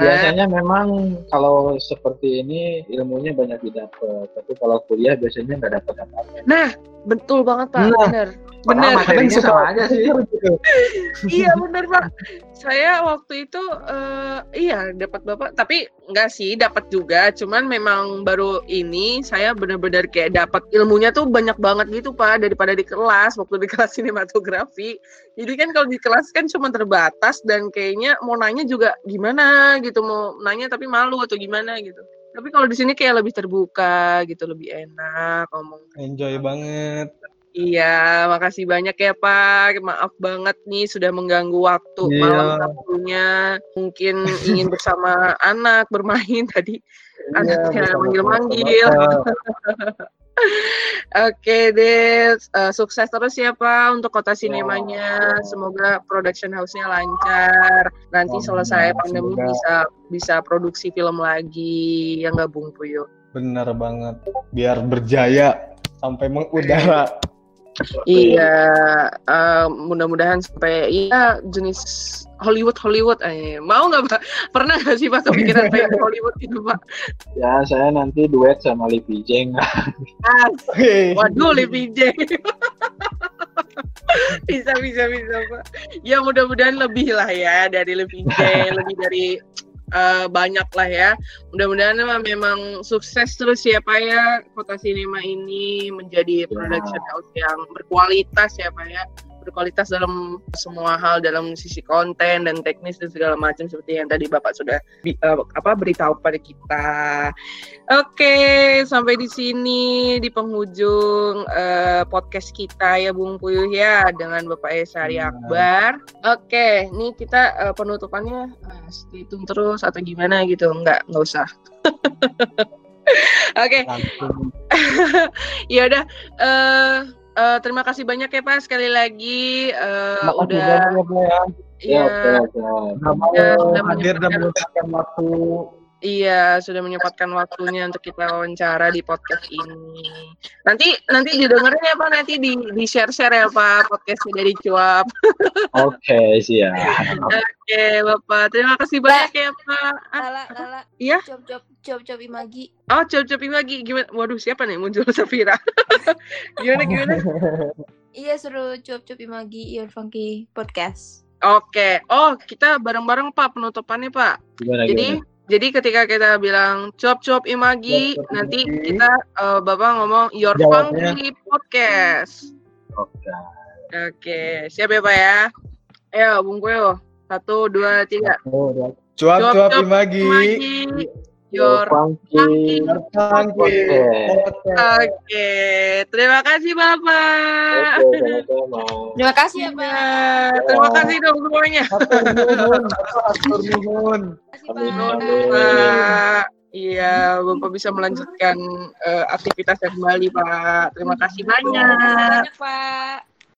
biasanya memang kalau seperti ini ilmunya banyak didapat, tapi kalau kuliah biasanya nggak dapat apa-apa. Nah, betul banget Pak, Nah. benar. Benar. materinya sama aja sih. iya bener pak saya waktu itu eh, iya dapat bapak. Tapi enggak sih dapat juga. Cuman memang baru ini saya benar-benar kayak dapat ilmunya tuh banyak banget gitu pak. Daripada di kelas waktu di kelas sinematografi. Jadi kan kalau di kelas kan cuma terbatas dan kayaknya mau nanya juga gimana gitu. Mau nanya tapi malu atau gimana gitu. Tapi kalau di sini kayak lebih terbuka gitu lebih enak ngomong. Enjoy banget. Iya, makasih banyak ya Pak. Maaf banget nih sudah mengganggu waktu Iya. malam Sabtunya. Mungkin ingin bersama anak bermain tadi. Anaknya bersama manggil-manggil. Oke deh, Eh, sukses terus ya Pak untuk kota sinemanya. Semoga production house-nya lancar. Nanti selesai pandemi Semoga. bisa bisa produksi film lagi yang gabung Puyo. Benar banget. Biar berjaya sampai mengudara. Iya, eh, mudah-mudahan sampai iya jenis Hollywood Hollywood eh mau nggak pak? Pernah nggak sih pak kepikiran pengen Hollywood gitu pak? Ya, saya nanti duet sama Lee Jeng. Ah, waduh lebih PJ. bisa bisa bisa pak. Ya mudah-mudahan lebih lah ya dari lebih PJ, lebih dari eh, banyak lah ya. Mudah-mudahan memang, memang sukses terus ya Pak ya. Kota sinema ini menjadi production house yang berkualitas ya Pak ya berkualitas dalam semua hal dalam sisi konten dan teknis dan segala macam seperti yang tadi Bapak sudah eh, apa beritahu pada kita. Oke, sampai di sini di penghujung eh, podcast kita ya Bung Puyuh ya dengan Bapak Esari Iya. Akbar. Oke, ini kita eh, penutupannya stay tune terus atau gimana gitu? Enggak, enggak usah. Oke, Langsung. ya udah. eh eh, terima kasih banyak ya Pak sekali lagi eh, kasih udah ya, Pak, ya. Ya, ya, Ya, udah hadir dan menyempatkan. waktu. Iya, sudah menyempatkan waktunya untuk kita wawancara di podcast ini. Nanti nanti didengerin ya Pak, nanti di di share-share ya Pak podcastnya dari Cuap. Oke, siap. Oke, Bapak. Terima kasih banyak ya Pak. Lala, Lala. Iya? Cop, cop, cop, cop Imagi. Oh, cop-copin lagi. Gimana? Waduh, siapa nih muncul Safira? gimana gimana? Iya, suruh cop, cop Imagi Your Funky Podcast. Oke. Oh, kita bareng-bareng Pak penutupannya Pak. Gimana, Jadi gimana? jadi ketika kita bilang cop cop imagi, Cop, cop, nanti Imagi. kita eh, Bapak ngomong Your Jawabnya. Funky Podcast. Oke. Oke, siap ya Pak ya? Ayo, Bung Kuyo. Satu, dua, tiga. Cuap-cuap Imagi. Imagi. Your Funky. Funky. Oke. Terima kasih Bapak. Oke, sama-sama. Terima kasih ya, Pak. Terima kasih dong semuanya. Atur nuhun, Pak. Iya, Bapak bisa melanjutkan eh, aktivitasnya kembali, Pak. Terima kasih banyak. Terima kasih banyak, Pak.